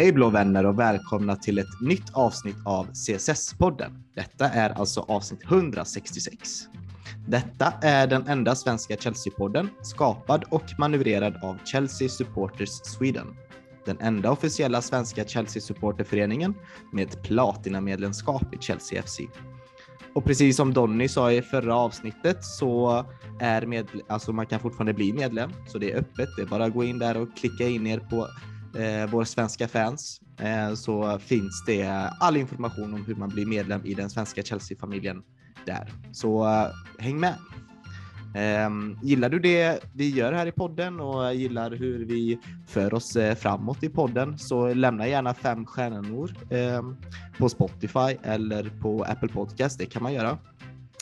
Hej blå vänner och välkomna till ett nytt avsnitt av CSS-podden. Detta är alltså avsnitt 166. Detta är den enda svenska Chelsea-podden skapad och manövrerad av Chelsea Supporters Sweden. Den enda officiella svenska Chelsea-supporterföreningen med ett platinamedlemskap i Chelsea FC. Och precis som Donny sa i förra avsnittet så är med, alltså man kan fortfarande bli medlem, så det är öppet. Det är bara att gå in där och klicka in er på eh, våra svenska fans eh, så finns det all information om hur man blir medlem i den svenska Chelsea-familjen där. Så eh, häng med! Ehm, gillar du det vi gör här i podden och gillar hur vi för oss eh, framåt i podden så lämna gärna fem stjärnor ehm, på Spotify eller på Apple Podcast. Det kan man göra.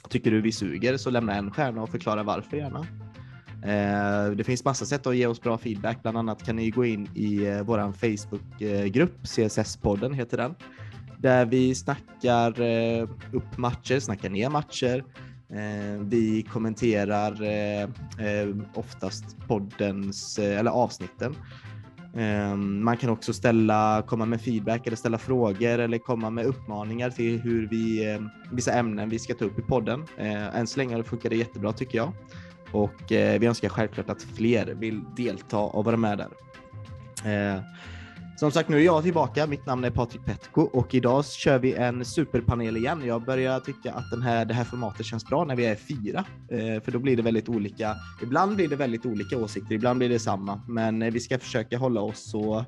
Tycker du vi suger så lämna en stjärna och förklara varför gärna. Eh, det finns massa sätt att ge oss bra feedback. Bland annat kan ni gå in i eh, vår Facebookgrupp, eh, CSS-podden heter den, där vi snackar upp matcher, snackar ner matcher, vi kommenterar oftast poddens, eller avsnitten. Man kan också ställa, komma med feedback eller ställa frågor eller komma med uppmaningar till hur vi, vissa ämnen vi ska ta upp i podden. Än så länge funkar det jättebra tycker jag. Och eh, vi önskar självklart att fler vill delta och vara med där. Eh, som sagt, nu är jag tillbaka. Mitt namn är Patrik Petko och idag kör vi en superpanel igen. Jag börjar tycka att den här, det här formatet känns bra när vi är fyra, eh, för då blir det väldigt olika. Ibland blir det väldigt olika åsikter, ibland blir det samma, men eh, vi ska försöka hålla oss så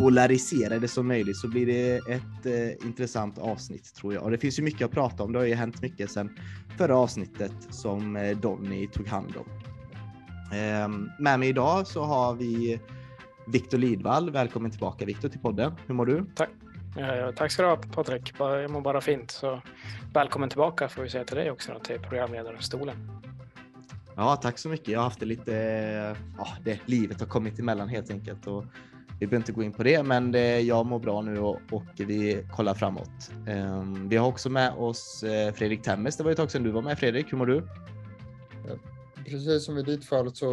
polariserade som möjligt så blir det ett eh, intressant avsnitt tror jag. Och det finns ju mycket att prata om. Det har ju hänt mycket sedan förra avsnittet som eh, Donny tog hand om. Eh, med mig idag så har vi Viktor Lidvall. Välkommen tillbaka Viktor till podden. Hur mår du? Tack. Ja, tack ska du ha Patrik. Jag mår bara fint. Så välkommen tillbaka får vi säga till dig också till programledarstolen. Ja, tack så mycket. Jag har haft det lite, ja, det, livet har kommit emellan helt enkelt och vi behöver inte gå in på det, men det, jag mår bra nu och, och vi kollar framåt. Um, vi har också med oss eh, Fredrik Temmes. Det var ett tag sedan du var med Fredrik. Hur mår du? Precis som i ditt fall så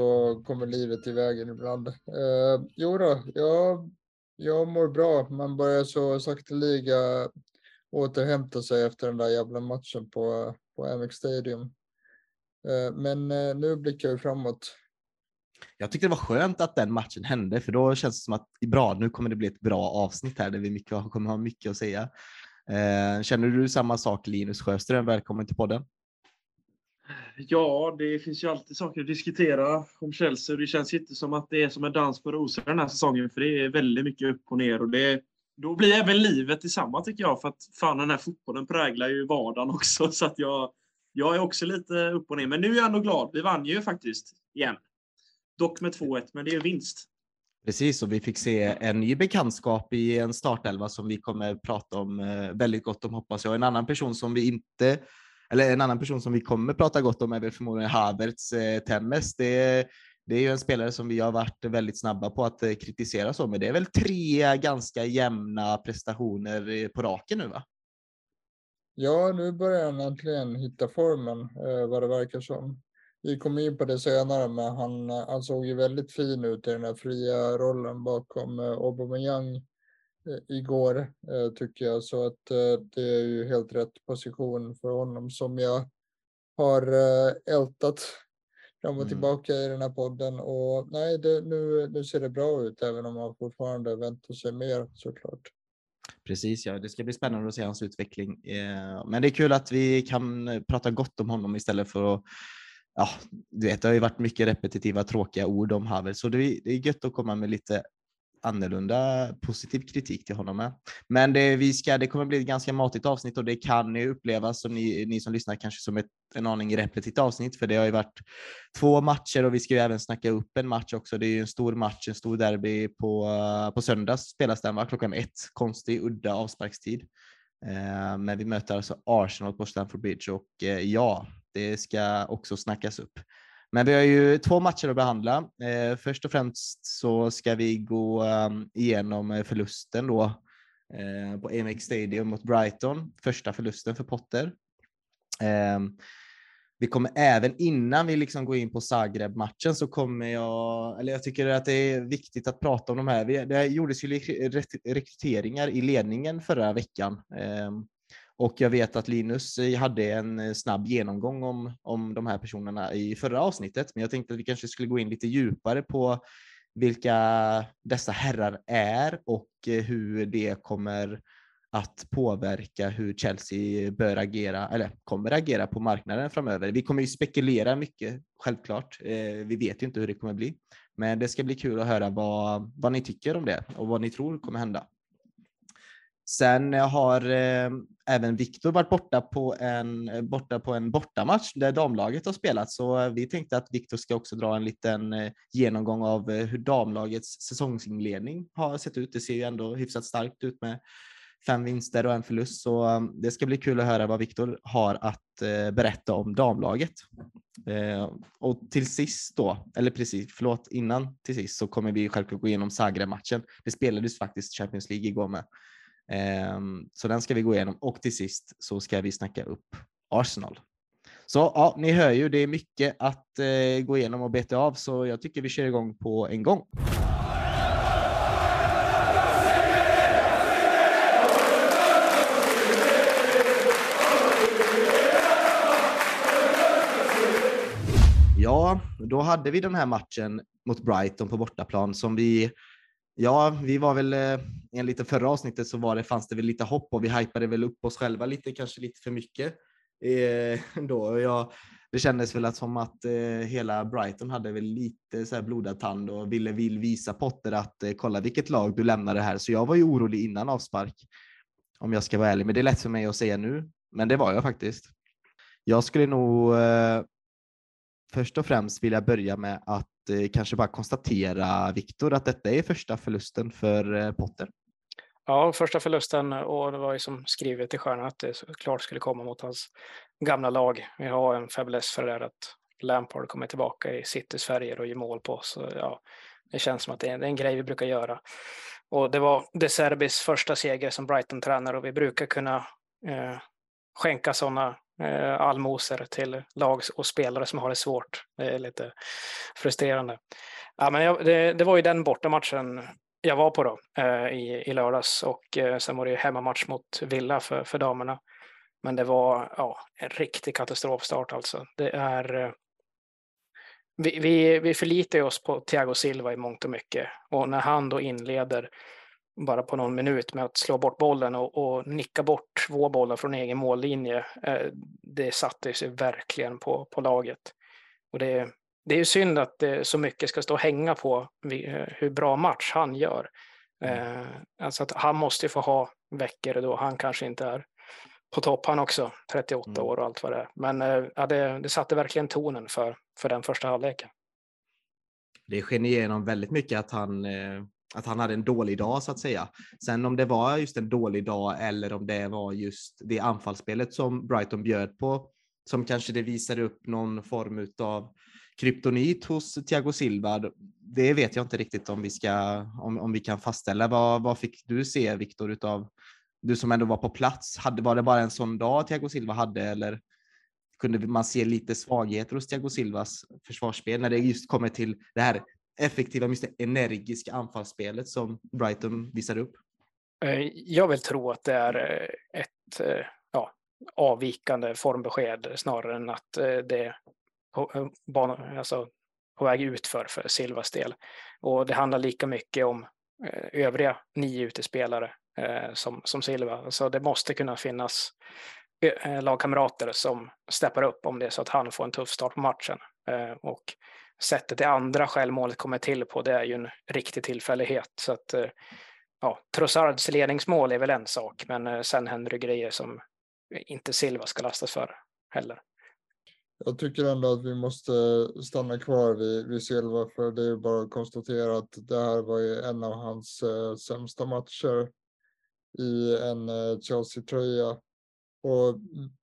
kommer livet i vägen ibland. Eh, jo då, jag, jag mår bra. Man börjar så sakteliga återhämta sig efter den där jävla matchen på, på Amex Stadium. Eh, men eh, nu blickar vi framåt. Jag tyckte det var skönt att den matchen hände, för då känns det som att bra, nu kommer det bli ett bra avsnitt här där vi mycket, kommer ha mycket att säga. Eh, känner du samma sak Linus Sjöström? Välkommen till podden. Ja, det finns ju alltid saker att diskutera om Chelsea. Det känns inte som att det är som en dans på rosor den här säsongen, för det är väldigt mycket upp och ner. Och det, då blir även livet detsamma tycker jag, för att fan den här fotbollen präglar ju vardagen också. Så att jag, jag är också lite upp och ner. Men nu är jag ändå glad. Vi vann ju faktiskt igen. Dock med 2-1, men det är vinst. Precis, och vi fick se en ny bekantskap i en startelva som vi kommer prata om eh, väldigt gott om hoppas jag. En annan person som vi inte eller en annan person som vi kommer prata gott om är väl förmodligen Havertz eh, Temmes. Det, det är ju en spelare som vi har varit väldigt snabba på att eh, kritisera så, men det är väl tre ganska jämna prestationer eh, på raken nu va? Ja, nu börjar han äntligen hitta formen eh, vad det verkar som. Vi kommer in på det senare, men han, eh, han såg ju väldigt fin ut i den här fria rollen bakom eh, Aubameyang Eh, igår eh, tycker jag. Så att eh, det är ju helt rätt position för honom som jag har ältat fram och mm. tillbaka i den här podden. Och nej, det, nu, nu ser det bra ut även om man fortfarande väntar sig mer såklart. Precis, ja, det ska bli spännande att se hans utveckling. Men det är kul att vi kan prata gott om honom istället för att Ja, du vet, det har ju varit mycket repetitiva tråkiga ord om Havel, så det är gött att komma med lite annorlunda positiv kritik till honom med. Men det, vi ska, det kommer bli ett ganska matigt avsnitt och det kan ju upplevas som ni, ni som lyssnar kanske som ett, en aning repetitivt avsnitt för det har ju varit två matcher och vi ska ju även snacka upp en match också. Det är ju en stor match, en stor derby på, på söndag spelas den va? klockan ett. Konstig, udda avsparkstid. Eh, men vi möter alltså Arsenal på Stamford Bridge och eh, ja, det ska också snackas upp. Men vi har ju två matcher att behandla. Eh, först och främst så ska vi gå ehm, igenom eh, förlusten då eh, på Amex Stadium mot Brighton. Första förlusten för Potter. Eh, vi kommer även innan vi liksom går in på Zagreb-matchen så kommer jag, eller jag tycker att det är viktigt att prata om de här. Det gjordes ju rekryteringar i ledningen förra veckan ehm, och jag vet att Linus eh, hade en eh, snabb genomgång om, om de här personerna i förra avsnittet, men jag tänkte att vi kanske skulle gå in lite djupare på vilka dessa herrar är och eh, hur det kommer att påverka hur Chelsea bör agera eller kommer agera på marknaden framöver. Vi kommer ju spekulera mycket, självklart. Vi vet ju inte hur det kommer bli, men det ska bli kul att höra vad, vad ni tycker om det och vad ni tror kommer hända. Sen eh, har eh, även Viktor varit borta på en, eh, borta på en bortamatch där damlaget har spelat, så eh, vi tänkte att Viktor ska också dra en liten eh, genomgång av eh, hur damlagets säsongsinledning har sett ut. Det ser ju ändå hyfsat starkt ut med fem vinster och en förlust, så eh, det ska bli kul att höra vad Viktor har att eh, berätta om damlaget. Eh, och till sist då, eller precis, förlåt, innan till sist så kommer vi självklart gå igenom Zagreb-matchen. Det spelades faktiskt Champions League igår med. Ehm, så den ska vi gå igenom och till sist så ska vi snacka upp Arsenal. Så ja, ni hör ju, det är mycket att eh, gå igenom och beta av, så jag tycker vi kör igång på en gång. Ja, då hade vi den här matchen mot Brighton på bortaplan som vi Ja, vi var väl eh, enligt det förra avsnittet så var det, fanns det väl lite hopp och vi hypade väl upp oss själva lite, kanske lite för mycket. Eh, då. Jag, det kändes väl att som att eh, hela Brighton hade väl lite så här blodad tand och ville vill visa Potter att eh, kolla vilket lag du lämnar det här. Så jag var ju orolig innan avspark. Om jag ska vara ärlig, men det är lätt för mig att säga nu. Men det var jag faktiskt. Jag skulle nog eh, först och främst vill jag börja med att eh, kanske bara konstatera, Viktor, att detta är första förlusten för eh, Potter. Ja, första förlusten och det var ju som skrivet i stjärnan att det såklart skulle komma mot hans gamla lag. Vi har en fäbless för det där att Lampard kommer tillbaka i Citys färger och gör mål på oss. Ja, det känns som att det är en grej vi brukar göra. Och det var De Serbis första seger som Brighton-tränare och vi brukar kunna eh, skänka sådana eh, allmosor till lag och spelare som har det svårt. Det är lite frustrerande. Ja, men jag, det, det, var ju den bortamatchen jag var på då eh, i, i lördags och eh, sen var det ju hemmamatch mot Villa för, för damerna. Men det var ja, en riktig katastrofstart alltså. Det är eh, vi, vi, vi förlitar oss på Thiago Silva i mångt och mycket och när han då inleder bara på någon minut med att slå bort bollen och, och nicka bort två bollar från egen mållinje. Eh, det satte sig verkligen på, på laget. Och det, det är ju synd att det så mycket ska stå och hänga på eh, hur bra match han gör. Mm. Eh, alltså att han måste få ha veckor då han kanske inte är på topp han också, 38 mm. år och allt vad det är. Men ja, det, det satte verkligen tonen för, för den första halvleken. Det sken igenom väldigt mycket att han att han hade en dålig dag så att säga. Sen om det var just en dålig dag eller om det var just det anfallsspelet som Brighton bjöd på, som kanske det visade upp någon form av kryptonit hos Thiago Silva. Det vet jag inte riktigt om vi ska, om, om vi kan fastställa. Vad, vad fick du se Viktor utav du som ändå var på plats? Hade, var det bara en sån dag Thiago Silva hade eller kunde man se lite svagheter hos Thiago Silvas försvarsspel när det just kommer till det här effektiva, mycket energiska anfallsspelet som Brighton visar upp? Eh, jag vill tro att det är eh, ett eh, ja, avvikande formbesked snarare än att det är på, alltså, på väg ut för, för Silvas del. Och det handlar lika mycket om övriga nio utespelare som, som Silva. Så det måste kunna finnas lagkamrater som steppar upp om det är så att han får en tuff start på matchen. Och sättet det andra självmålet kommer till på, det är ju en riktig tillfällighet. Så att, eh, ja, Trossards ledningsmål är väl en sak, men eh, sen händer det grejer som inte Silva ska lastas för heller. Jag tycker ändå att vi måste eh, stanna kvar vid, vid Silva, för det är bara att konstatera att det här var ju en av hans eh, sämsta matcher i en eh, Chelsea-tröja. Och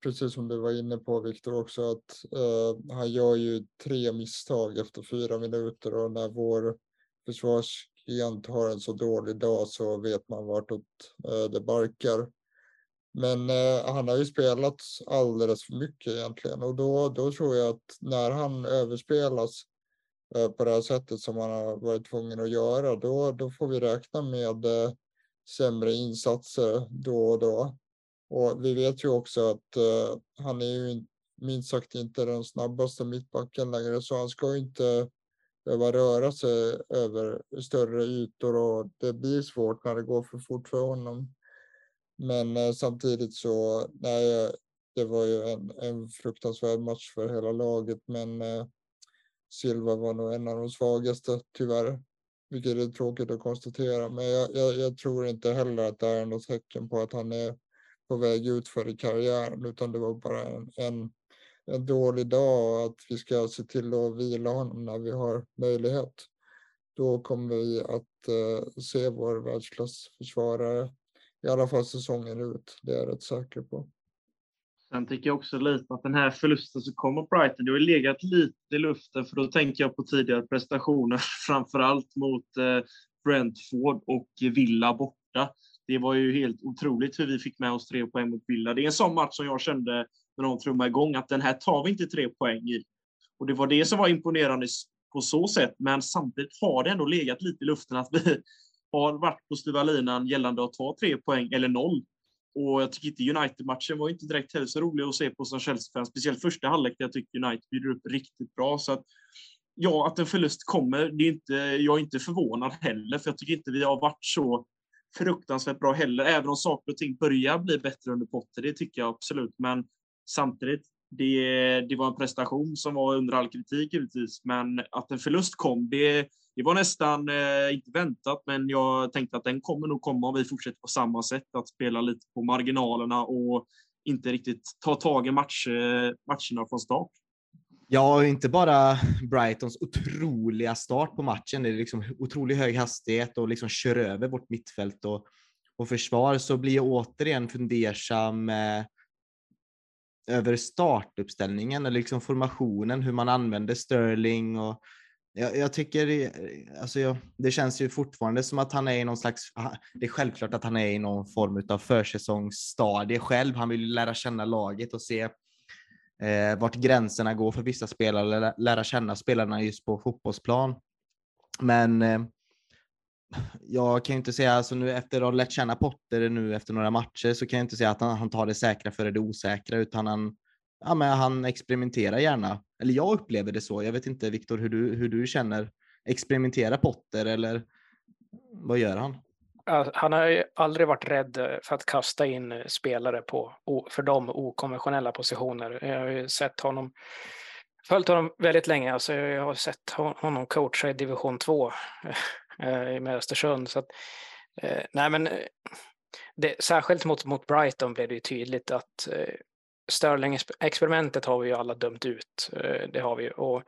precis som du var inne på Viktor också att eh, han gör ju tre misstag efter fyra minuter och när vår försvarsklient har en så dålig dag så vet man vartåt eh, det barkar. Men eh, han har ju spelat alldeles för mycket egentligen och då, då tror jag att när han överspelas eh, på det här sättet som han har varit tvungen att göra, då, då får vi räkna med eh, sämre insatser då och då. Och vi vet ju också att uh, han är ju minst sagt inte den snabbaste mittbacken längre, så han ska inte behöva röra sig över större ytor och det blir svårt när det går för fort för honom. Men uh, samtidigt så, nej, eh, det var ju en, en fruktansvärd match för hela laget, men uh, Silva var nog en av de svagaste tyvärr, vilket är tråkigt att konstatera. Men jag, jag, jag tror inte heller att det är något tecken på att han är på väg ut för i karriären, utan det var bara en, en, en dålig dag och att vi ska se till att vila honom när vi har möjlighet. Då kommer vi att eh, se vår världsklassförsvarare i alla fall säsongen ut. Det är jag rätt säker på. Sen tycker jag också lite att den här förlusten som kommer Brighton, det har legat lite i luften för då tänker jag på tidigare prestationer, framför allt mot eh, Brentford och Villa borta det var ju helt otroligt hur vi fick med oss tre poäng mot Villa. Det är en sån match som jag kände när de trummade igång att den här tar vi inte tre poäng i. Och det var det som var imponerande på så sätt. Men samtidigt har det ändå legat lite i luften att vi har varit på styva linan gällande att ta tre poäng eller noll. Och jag tycker inte United-matchen var inte direkt heller så rolig att se på som Chelsea-fan. Speciellt första halvlek där jag tycker United bjuder upp riktigt bra. Så att, ja, att en förlust kommer, det är inte, jag är inte förvånad heller, för jag tycker inte vi har varit så fruktansvärt bra heller, även om saker och ting börjar bli bättre under Potter. Det tycker jag absolut, men samtidigt, det, det var en prestation som var under all kritik givetvis, men att en förlust kom, det, det var nästan eh, inte väntat, men jag tänkte att den kommer nog komma om vi fortsätter på samma sätt, att spela lite på marginalerna och inte riktigt ta tag i match, eh, matcherna från start. Ja, inte bara Brightons otroliga start på matchen. Det är liksom otroligt hög hastighet och liksom kör över vårt mittfält och, och försvar så blir jag återigen fundersam eh, över startuppställningen eller liksom formationen, hur man använder Sterling och jag, jag tycker, eh, alltså jag, det känns ju fortfarande som att han är i någon slags, det är självklart att han är i någon form av försäsongsstadie själv. Han vill lära känna laget och se eh, vart gränserna går för vissa spelare, lära känna spelarna just på fotbollsplan. Men eh, jag kan ju inte säga, alltså nu efter att ha lärt känna Potter nu efter några matcher så kan jag inte säga att han, han tar det säkra före det osäkra utan han, ja, men han experimenterar gärna. Eller jag upplever det så. Jag vet inte Viktor hur du, hur du känner. Experimenterar Potter eller vad gör han? Han har ju aldrig varit rädd för att kasta in spelare på för dem okonventionella positioner. Jag har ju sett honom, följt honom väldigt länge. Alltså jag har sett honom coacha i division 2 eh, med Östersund. Så att, eh, nej men, eh, det, särskilt mot, mot Brighton blev det ju tydligt att Sterling-experimentet har vi ju alla dömt ut. Det har vi ju. och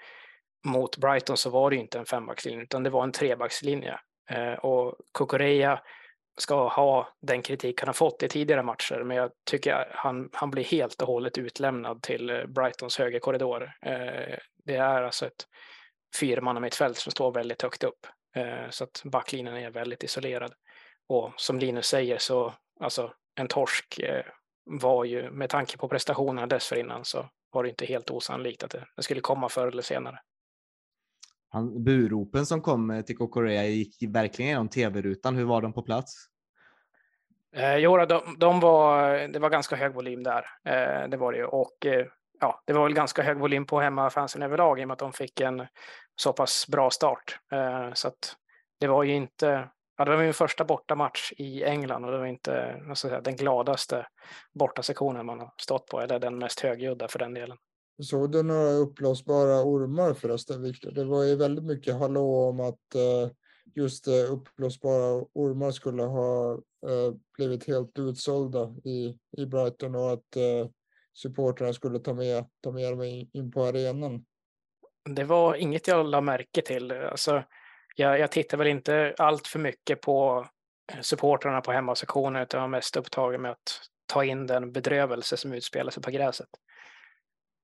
mot Brighton så var det ju inte en fembackslinje utan det var en trebackslinje. Eh, och Kukureya ska ha den kritik han har fått i tidigare matcher, men jag tycker han, han blir helt och hållet utlämnad till eh, Brightons högerkorridor. Eh, det är alltså ett fyrmannamittfält som står väldigt högt upp, så att backlinjen är väldigt isolerad. Och som Linus säger så, alltså en torsk var ju, med tanke på prestationerna dessförinnan, så var det inte helt osannolikt att det, det skulle komma förr eller senare. Han, buropen som kom eh, till Korea gick verkligen genom tv-rutan. Hur var de på plats? Eh, jo, de, de, var, det var ganska hög volym där. Eh, det var det ju. Och eh, ja, det var väl ganska hög volym på hemmafansen överlag i och med att de fick en så pass bra start. Eh, så att det var ju inte, ja, det var min första bortamatch i England och det var inte säga, den gladaste bortasektionen man har stått på, eller den mest högljudda för den delen. Såg du några uppblåsbara ormar förresten, Viktor? Det var ju väldigt mycket hallå om att eh, just eh, uppblåsbara ormar skulle ha eh, blivit helt utsålda i, i Brighton och att supportrarna skulle ta med, ta med dem in på arenan. Det var inget jag lade märke till. Alltså, jag, jag tittar väl inte allt för mycket på supportrarna på hemmasektionen utan var mest upptagen med att ta in den bedrövelse som utspelar sig på gräset.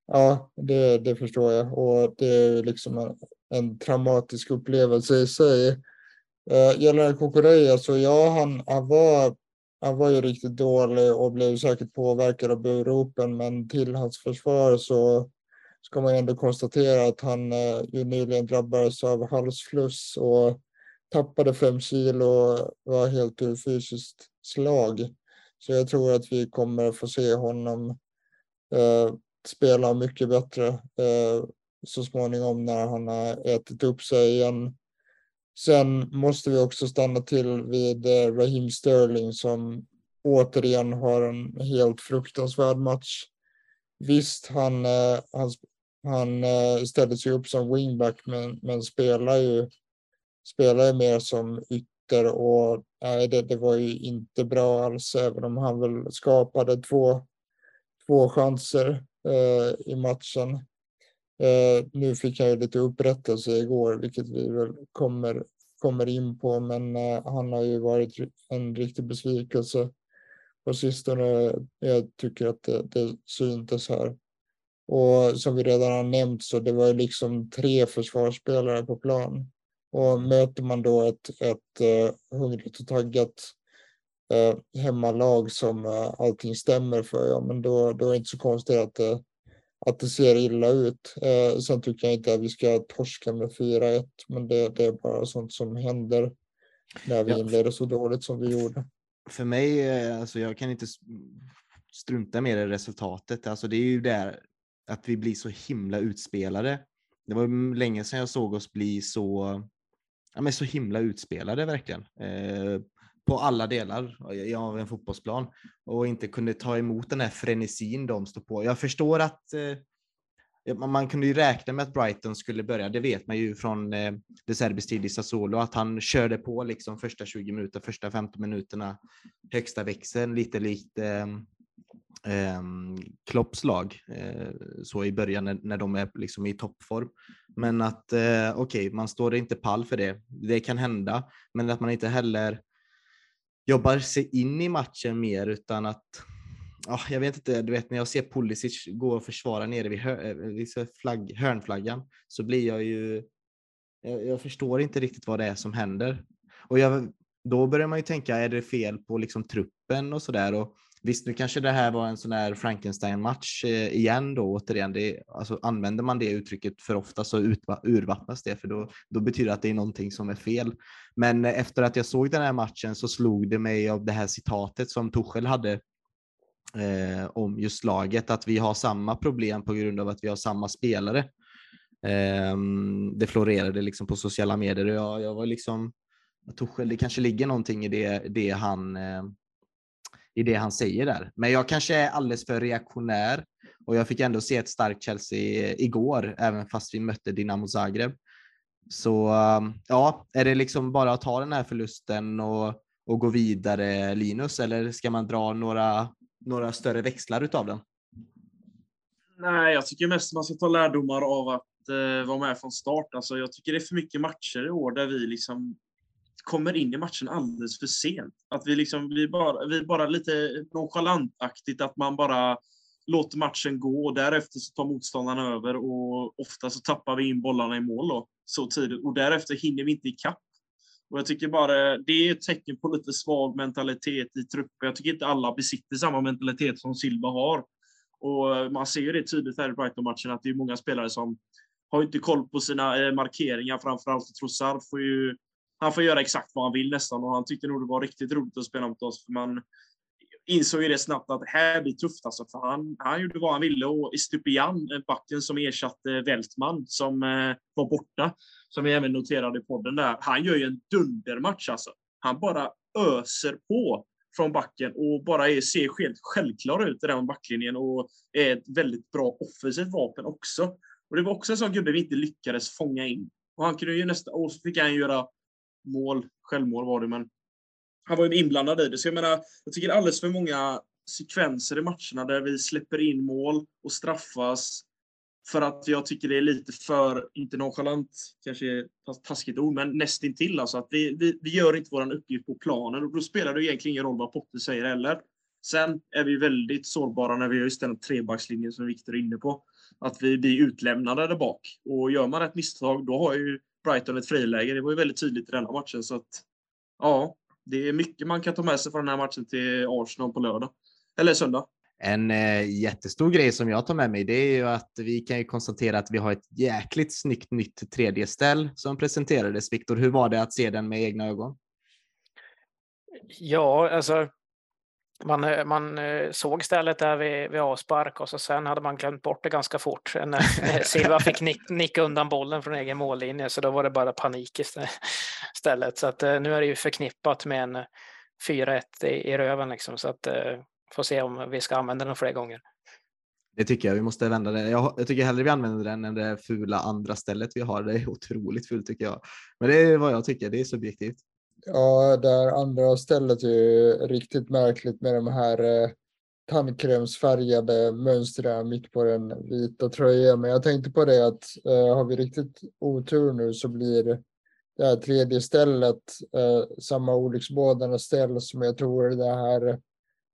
Ja, det, det förstår jag och det är liksom en, en traumatisk upplevelse i sig. Eh, gällande Kokoreya så alltså, ja, han, han var han var ju riktigt dålig och blev säkert påverkad av buropen, men till hans försvar så ska man ändå konstatera att han eh, ju nyligen drabbades av halsfluss och tappade fem kilo och var helt ur fysiskt slag. Så jag tror att vi kommer få se honom eh, spela mycket bättre eh, så småningom när han har ätit upp sig igen. Sen måste vi också stanna till vid eh, Raheem Sterling som återigen har en helt fruktansvärd match. Visst, han, eh, han, han eh, ställde sig upp som wingback men, men spelar ju spelar ju mer som ytter och nej, det, det var ju inte bra alls även om han väl skapade två, två chanser eh, i matchen. Eh, nu fick han ju lite upprättelse igår, vilket vi väl kommer, kommer in på, men eh, han har ju varit en riktig besvikelse på sistone. Jag tycker att det, det syntes här. Och som vi redan har nämnt så det var ju liksom tre försvarsspelare på plan. Och möter man då ett, ett eh, hungrigt och taggat uh, hemmalag som uh, allting stämmer för, ja, men då, då är det inte så konstigt att det, att det ser illa ut. Uh, sen tycker jag inte att vi ska torska med 4-1, men det, det är bara sånt som händer när vi ja. inleder så dåligt som vi gjorde. För mig, alltså jag kan inte strunta mer i resultatet. Alltså det är ju där att vi blir så himla utspelade. Det var länge sedan jag såg oss bli så ja, men så himla utspelade verkligen. Eh, på alla delar av en fotbollsplan och inte kunde ta emot den här frenesin de står på. Jag förstår att eh, man kunde ju räkna med att Brighton skulle börja, det vet man ju från eh, De Serbis tid i Sassuolo, att han körde på liksom första 20 minuter, första 15 minuterna, högsta växeln, lite likt eh, eh, Klopps lag eh, så i början när, när de är liksom i toppform. Men att eh, okej, okay, man står inte pall för det. Det kan hända, men att man inte heller jobbar sig in i matchen mer utan att Oh, jag vet inte, du vet när jag ser Pulisic gå och försvara nere vid, hör, eh, vid flagg, hörnflaggan så blir jag ju jag, jag, förstår inte riktigt vad det är som händer. Och jag, då börjar man ju tänka, är det fel på liksom truppen och sådär? Visst, nu kanske det här var en sån här Frankenstein-match eh, igen då återigen. Det, alltså, använder man det uttrycket för ofta så urvattnas det för då, då betyder det att det är någonting som är fel. Men eh, efter att jag såg den här matchen så slog det mig av det här citatet som Tuchel hade eh, om just laget, att vi har samma problem på grund av att vi har samma spelare. Eh, det florerade liksom på sociala medier och jag, jag var liksom Tuchel, det kanske ligger någonting i det, det han eh, i det han säger där. Men jag kanske är alldeles för reaktionär och jag fick ändå se ett starkt Chelsea igår, även fast vi mötte Dinamo Zagreb. Så um, ja, är det liksom bara att ta den här förlusten och, och gå vidare Linus, eller ska man dra några, några större växlar utav den? Nej, jag tycker mest man ska ta lärdomar av att eh, vara med från start. Alltså, jag tycker det är för mycket matcher i år där vi liksom kommer in i matchen alldeles för sent. Att vi liksom, vi bara, vi bara lite nonchalantaktigt att man bara låter matchen gå och därefter så tar motståndarna över och ofta så tappar vi in bollarna i mål då, så tidigt och därefter hinner vi inte ikapp. Och jag tycker bara det är ett tecken på lite svag mentalitet i truppen. Jag tycker inte alla besitter samma mentalitet som Silva har. Och man ser ju det tydligt här i Brighton-matchen att det är många spelare som har inte koll på sina eh, markeringar. Framförallt Trossard får ju han får göra exakt vad han vill nästan och han tyckte nog det var riktigt roligt att spela mot oss. För man insåg ju det snabbt att det här blir tufft alltså. För han, han gjorde vad han ville och Estupian, backen som ersatte Weltman som eh, var borta, som vi även noterade i podden där, han gör ju en dundermatch alltså. Han bara öser på från backen och bara är, ser helt självklar ut i den backlinjen och är ett väldigt bra offensivt vapen också. Och det var också en sån gubbe vi inte lyckades fånga in. Och han kunde ju nästa, och så fick han göra mål, självmål var det, men han var ju inblandad i det. Så jag menar, jag tycker alldeles för många sekvenser i matcherna där vi släpper in mål och straffas för att jag tycker det är lite för, inte nonchalant, kanske är taskigt ord, men nästintill alltså. Att vi, vi, vi gör inte vår uppgift på planen och då spelar det egentligen ingen roll vad Potter säger heller. Sen är vi väldigt sårbara när vi har just den trebackslinjen som Viktor är inne på. Att vi blir utlämnade där bak. Och gör man ett misstag, då har ju Brighton ett friläge. Det var ju väldigt tydligt i denna matchen. Så att, ja, det är mycket man kan ta med sig från den här matchen till Arsenal på lördag. Eller söndag. En eh, jättestor grej som jag tar med mig, det är ju att vi kan ju konstatera att vi har ett jäkligt snyggt nytt 3D-ställ som presenterades. Viktor, hur var det att se den med egna ögon? Ja, alltså man, eh, man eh, såg stället där vid, vid avspark och så sen hade man glömt bort det ganska fort. När Silva fick nick, nicka undan bollen från egen mållinje så då var det bara panik istället. Så att eh, nu är det ju förknippat med en 4-1 i, i röven liksom så att får se om vi ska använda den fler gånger. Det tycker jag. Vi måste vända det. Jag, jag tycker hellre vi använder den än det fula andra stället vi har. Det är otroligt fult tycker jag. Men det är vad jag tycker. Det är subjektivt. Ja, där andra stället är ju riktigt märkligt med de här eh, tandkrämsfärgade mönstren mitt på den vita tröjan. Men jag tänkte på det att eh, har vi riktigt otur nu så blir det här tredje stället eh, samma olycksbådande ställ som jag tror det här,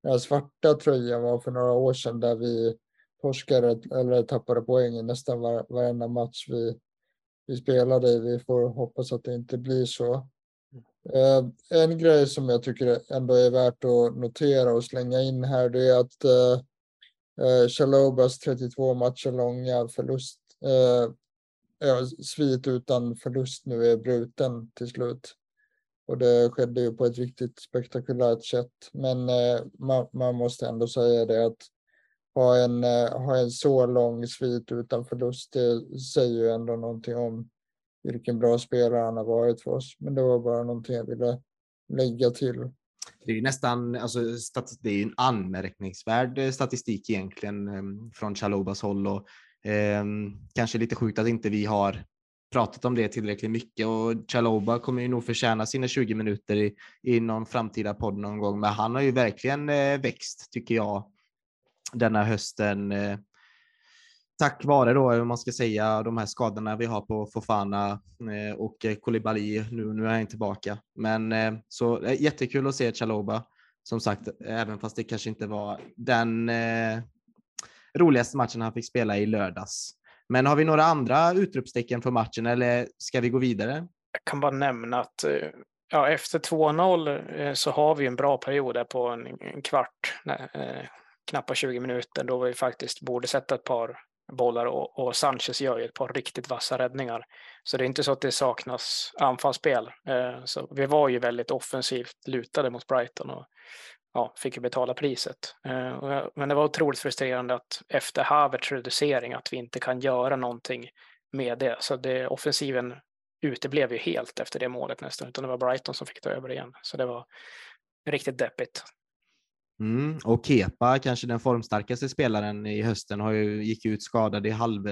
den här svarta tröjan var för några år sedan där vi torskade eller tappade poäng i nästan var, varenda match vi, vi spelade. Vi får hoppas att det inte blir så. Eh, en grej som jag tycker ändå är värt att notera och slänga in här det är att eh, eh, Chalobas 32 matcher långa förlust, eh, svit utan förlust nu är bruten till slut. Och det skedde ju på ett riktigt spektakulärt sätt. Men man, man, måste ändå säga det att ha en, ha en så lång svit utan förlust, det säger ju ändå någonting om vilken bra spelare han har varit för oss. Men det var bara någonting jag ville lägga till. Det är ju nästan, alltså, det är en anmärkningsvärd eh, statistik egentligen ehm, från Chalobas håll och eh, kanske lite sjukt att inte vi har pratat om det tillräckligt mycket och Chaloba kommer ju nog förtjäna sina 20 minuter i, i någon framtida podd någon gång, men han har ju verkligen eh, växt tycker jag denna hösten. Eh, tack vare då, om man ska säga, de här skadorna vi har på Fofana eh, och Kolibali. Nu, nu är han tillbaka. Men eh, så eh, jättekul att se Chaloba. Som sagt, även fast det kanske inte var den eh, roligaste matchen han fick spela i lördags. Men har vi några andra utropstecken för matchen eller ska vi gå vidare? Jag kan bara nämna att ja, efter 2-0 så har vi en bra period där på en, en kvart, nej, eh, 20 minuter då vi faktiskt borde sätta ett par bollar och, och Sanchez gör ju ett par riktigt vassa räddningar. Så det är inte så att det saknas anfallsspel. Eh, så vi var ju väldigt offensivt lutade mot Brighton och ja, fick ju betala priset. Eh, men det var otroligt frustrerande att efter Havertz reducering att vi inte kan göra någonting med det. Så det, offensiven uteblev ju helt efter det målet nästan, utan det var Brighton som fick ta över igen. Så det var riktigt deppigt. Mm, och Kepa, kanske den formstarkaste spelaren i hösten, har ju, gick ut skadad i, halv,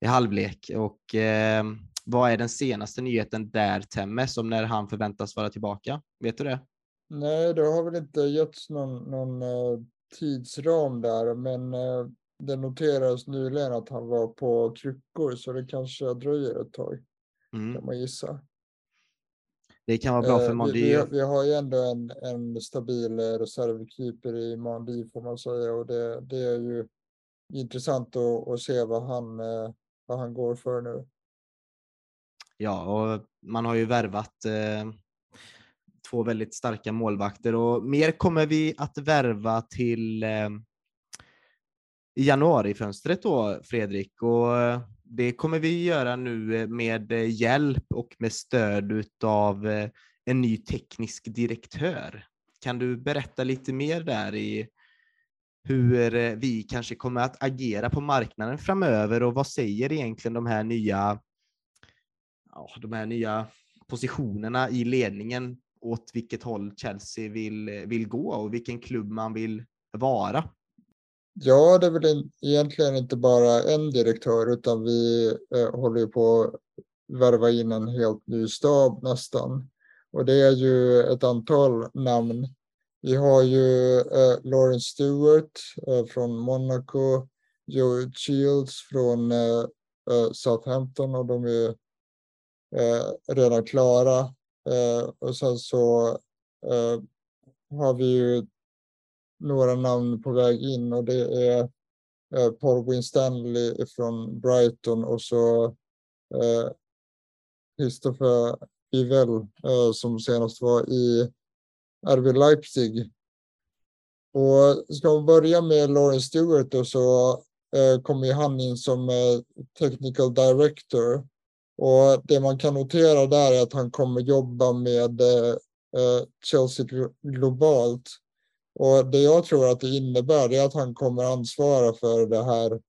i halvlek. Och, eh, vad är den senaste nyheten där, Temme, som när han förväntas vara tillbaka? Vet du det? Nej, det har väl inte getts någon, någon uh, tidsram där, men uh, det noterades nyligen att han var på kryckor, så det kanske dröjer ett tag, mm. kan man gissa. Det kan vara bra för Mondi. Vi, vi, har ju ändå en, en stabil eh, reservkeeper i Mondi får man säga och det, det är ju intressant att, att, se vad han, eh, vad han går för nu. Ja, och man har ju värvat eh, två väldigt starka målvakter och mer kommer vi att värva till eh, i januarifönstret då, Fredrik. Och eh, det kommer vi göra nu eh, med eh, hjälp och med stöd av eh, en ny teknisk direktör. Kan du berätta lite mer där i hur vi kanske kommer att agera på marknaden framöver och vad säger egentligen de här nya, de här nya positionerna i ledningen åt vilket håll Chelsea vill, vill gå och vilken klubb man vill vara? Ja, det är väl egentligen inte bara en direktör utan vi eh, håller på att värva in en helt ny stab nästan. Och det är ju ett antal namn. Vi har ju eh, Lawrence Stewart eh, från Monaco, Joe Shields från eh, eh, Southampton och de är eh, redan klara. Eh, och sen så eh, har vi ju några namn på väg in och det är eh, Paul Winstanley från Brighton och så eh, Christopher Bivell eh, som senast var i RB Leipzig. Och ska man börja med Lawrence Stewart då så eh, kommer han in som eh, technical director. Och det man kan notera där är att han kommer jobba med eh, eh, Chelsea globalt. Och det jag tror att det innebär är att han kommer ansvara för det här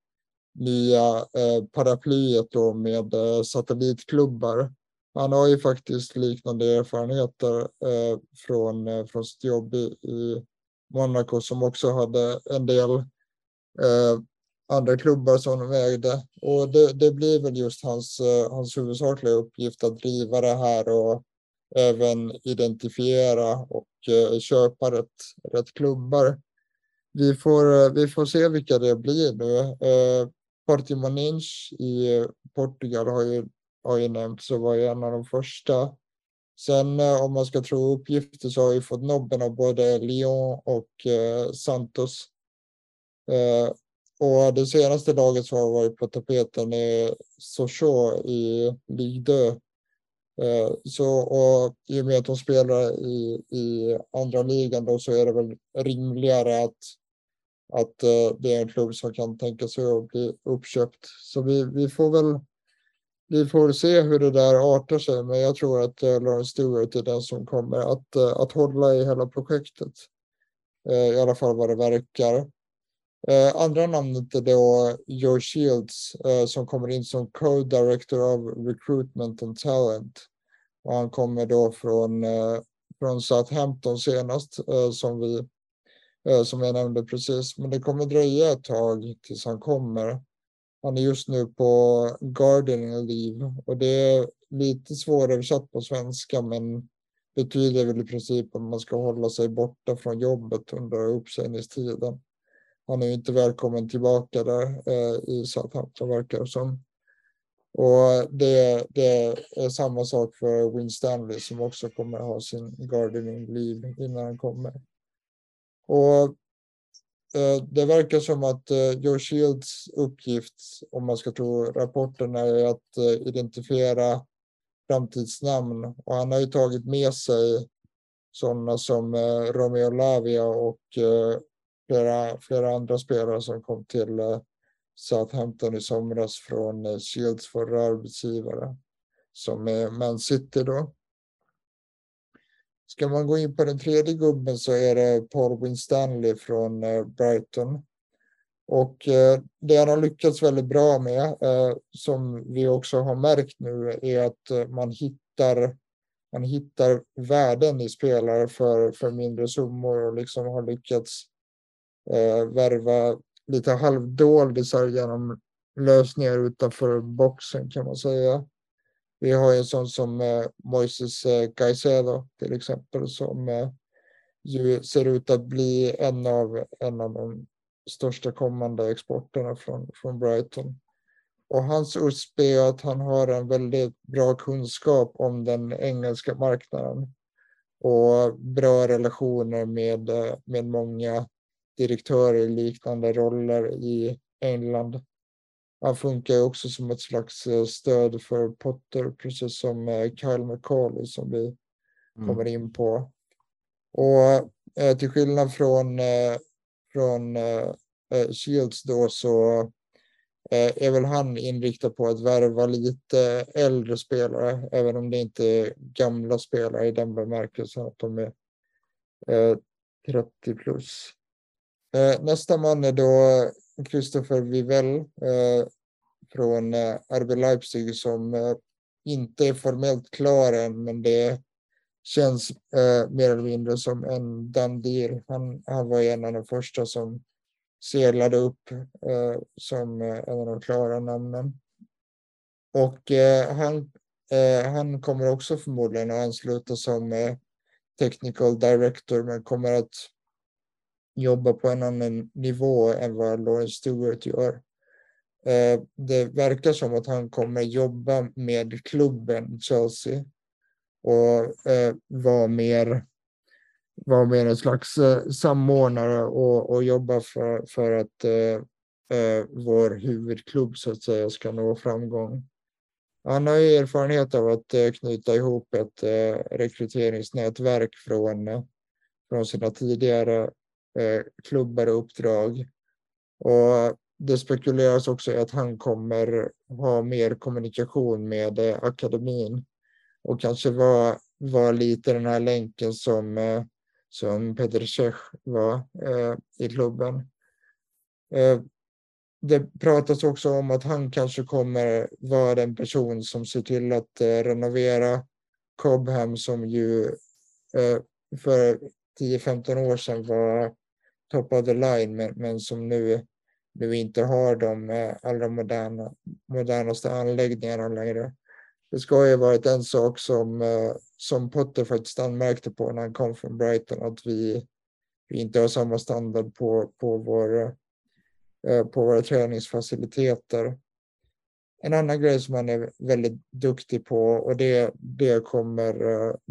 nya eh, paraplyet då med eh, satellitklubbar. Han har ju faktiskt liknande erfarenheter eh, från, eh, från sitt jobb i, i Monaco som också hade en del eh, andra klubbar som de ägde. Och det, det blir väl just hans, eh, hans huvudsakliga uppgift att driva det här och även identifiera och eh, köpa rätt, rätt klubbar. Vi får, eh, vi får se vilka det blir nu. Eh, Portimonense i Portugal har ju, har ju nämnts och var ju en av de första. Sen eh, om man ska tro uppgifter så har vi fått nobben av både Lyon och eh, Santos. Eh, och det senaste laget som har varit på tapeten är Sochaux i Ligue 2. Eh, så, och i och med att de spelar i, i andra ligan då så är det väl rimligare att, att eh, det är en klubb som kan tänka sig att bli uppköpt. Så vi, vi får väl vi får se hur det där artar sig, men jag tror att uh, Lawrence Stewart är den som kommer att, att hålla i hela projektet. I alla fall vad det verkar. andra namnet är då Joe Shields som kommer in som co-director of recruitment and talent. Och han kommer då från, eh, från Southampton senast eh, som vi eh, som jag nämnde precis. Men det kommer dröja ett tag tills han kommer. Han är just nu på gardening leave och det är lite svåröversatt på svenska men betyder väl i princip att man ska hålla sig borta från jobbet under uppsägningstiden. Han är ju inte välkommen tillbaka där eh, i Southampton verkar det som. Och det, det, är samma sak för Win Stanley som också kommer ha sin gardening-liv innan han kommer. Och Eh, det verkar som att eh, Joe Shields uppgift, om man ska tro rapporterna, är att eh, identifiera framtidsnamn. Och han har ju tagit med sig sådana som eh, Romeo Lavia och eh, flera, flera andra spelare som kom till eh, Southampton i somras från eh, Shields förra arbetsgivare, som är Man City då. Ska man gå in på den tredje gubben så är det Paul Winstanley från eh, Brighton. Och eh, det han har lyckats väldigt bra med, som vi också har märkt nu, är att man hittar, man hittar värden i spelare för, för mindre summor och liksom har lyckats värva lite halvdoldisar genom lösningar utanför boxen kan man säga. Vi har en sån som eh, Moises eh, Caicedo till exempel som eh, ju ser ut att bli en av, en av de största kommande exporterna från, från Brighton. Och hans USP är att han har en väldigt bra kunskap om den engelska marknaden och bra relationer med, eh, med många direktörer i liknande roller i England han funkar ju också som ett slags eh, stöd för Potter, precis som eh, Kyle McCauley som vi mm. kommer in på. Och eh, till skillnad från, eh, från eh, eh Shields då så är väl han inriktad på att värva lite äldre spelare, även om det inte är gamla spelare i den bemärkelsen att de är 30 plus. Eh, nästa man är då Christopher Vivell eh, från eh, RB Leipzig som inte är formellt klar än, men det känns mer eller mindre som en done deal. Han, han var en av de första som seglade upp som en av de klara namnen. Och han, han kommer också förmodligen att ansluta som technical director, men kommer att jobba på en annan nivå än vad Lawrence Stewart gör. Eh, det verkar som att han kommer jobba med klubben Chelsea och eh, vara mer vara mer en slags eh, samordnare och, och jobba för, för att vår huvudklubb så att säga ska nå framgång. Han har ju erfarenhet av att knyta ihop ett rekryteringsnätverk från från sina tidigare Eh, klubbar och uppdrag. Och det spekuleras också i att han kommer ha mer kommunikation med eh, akademin och kanske vara var lite den här länken som, eh, som Peter Cech var eh, i klubben. Eh, det pratas också om att han kanske kommer vara den person som ser till att eh, renovera Cobham som ju för 10-15 år sedan var top of the line men, men som nu, nu inte har de eh, allra moderna, modernaste anläggningarna längre. Det ska ju varit en sak som, eh, som Potter faktiskt anmärkte på när han kom från Brighton att vi, vi inte har samma standard på, på, vår, eh, på våra träningsfaciliteter. En annan grej som han är väldigt duktig på och det, det kommer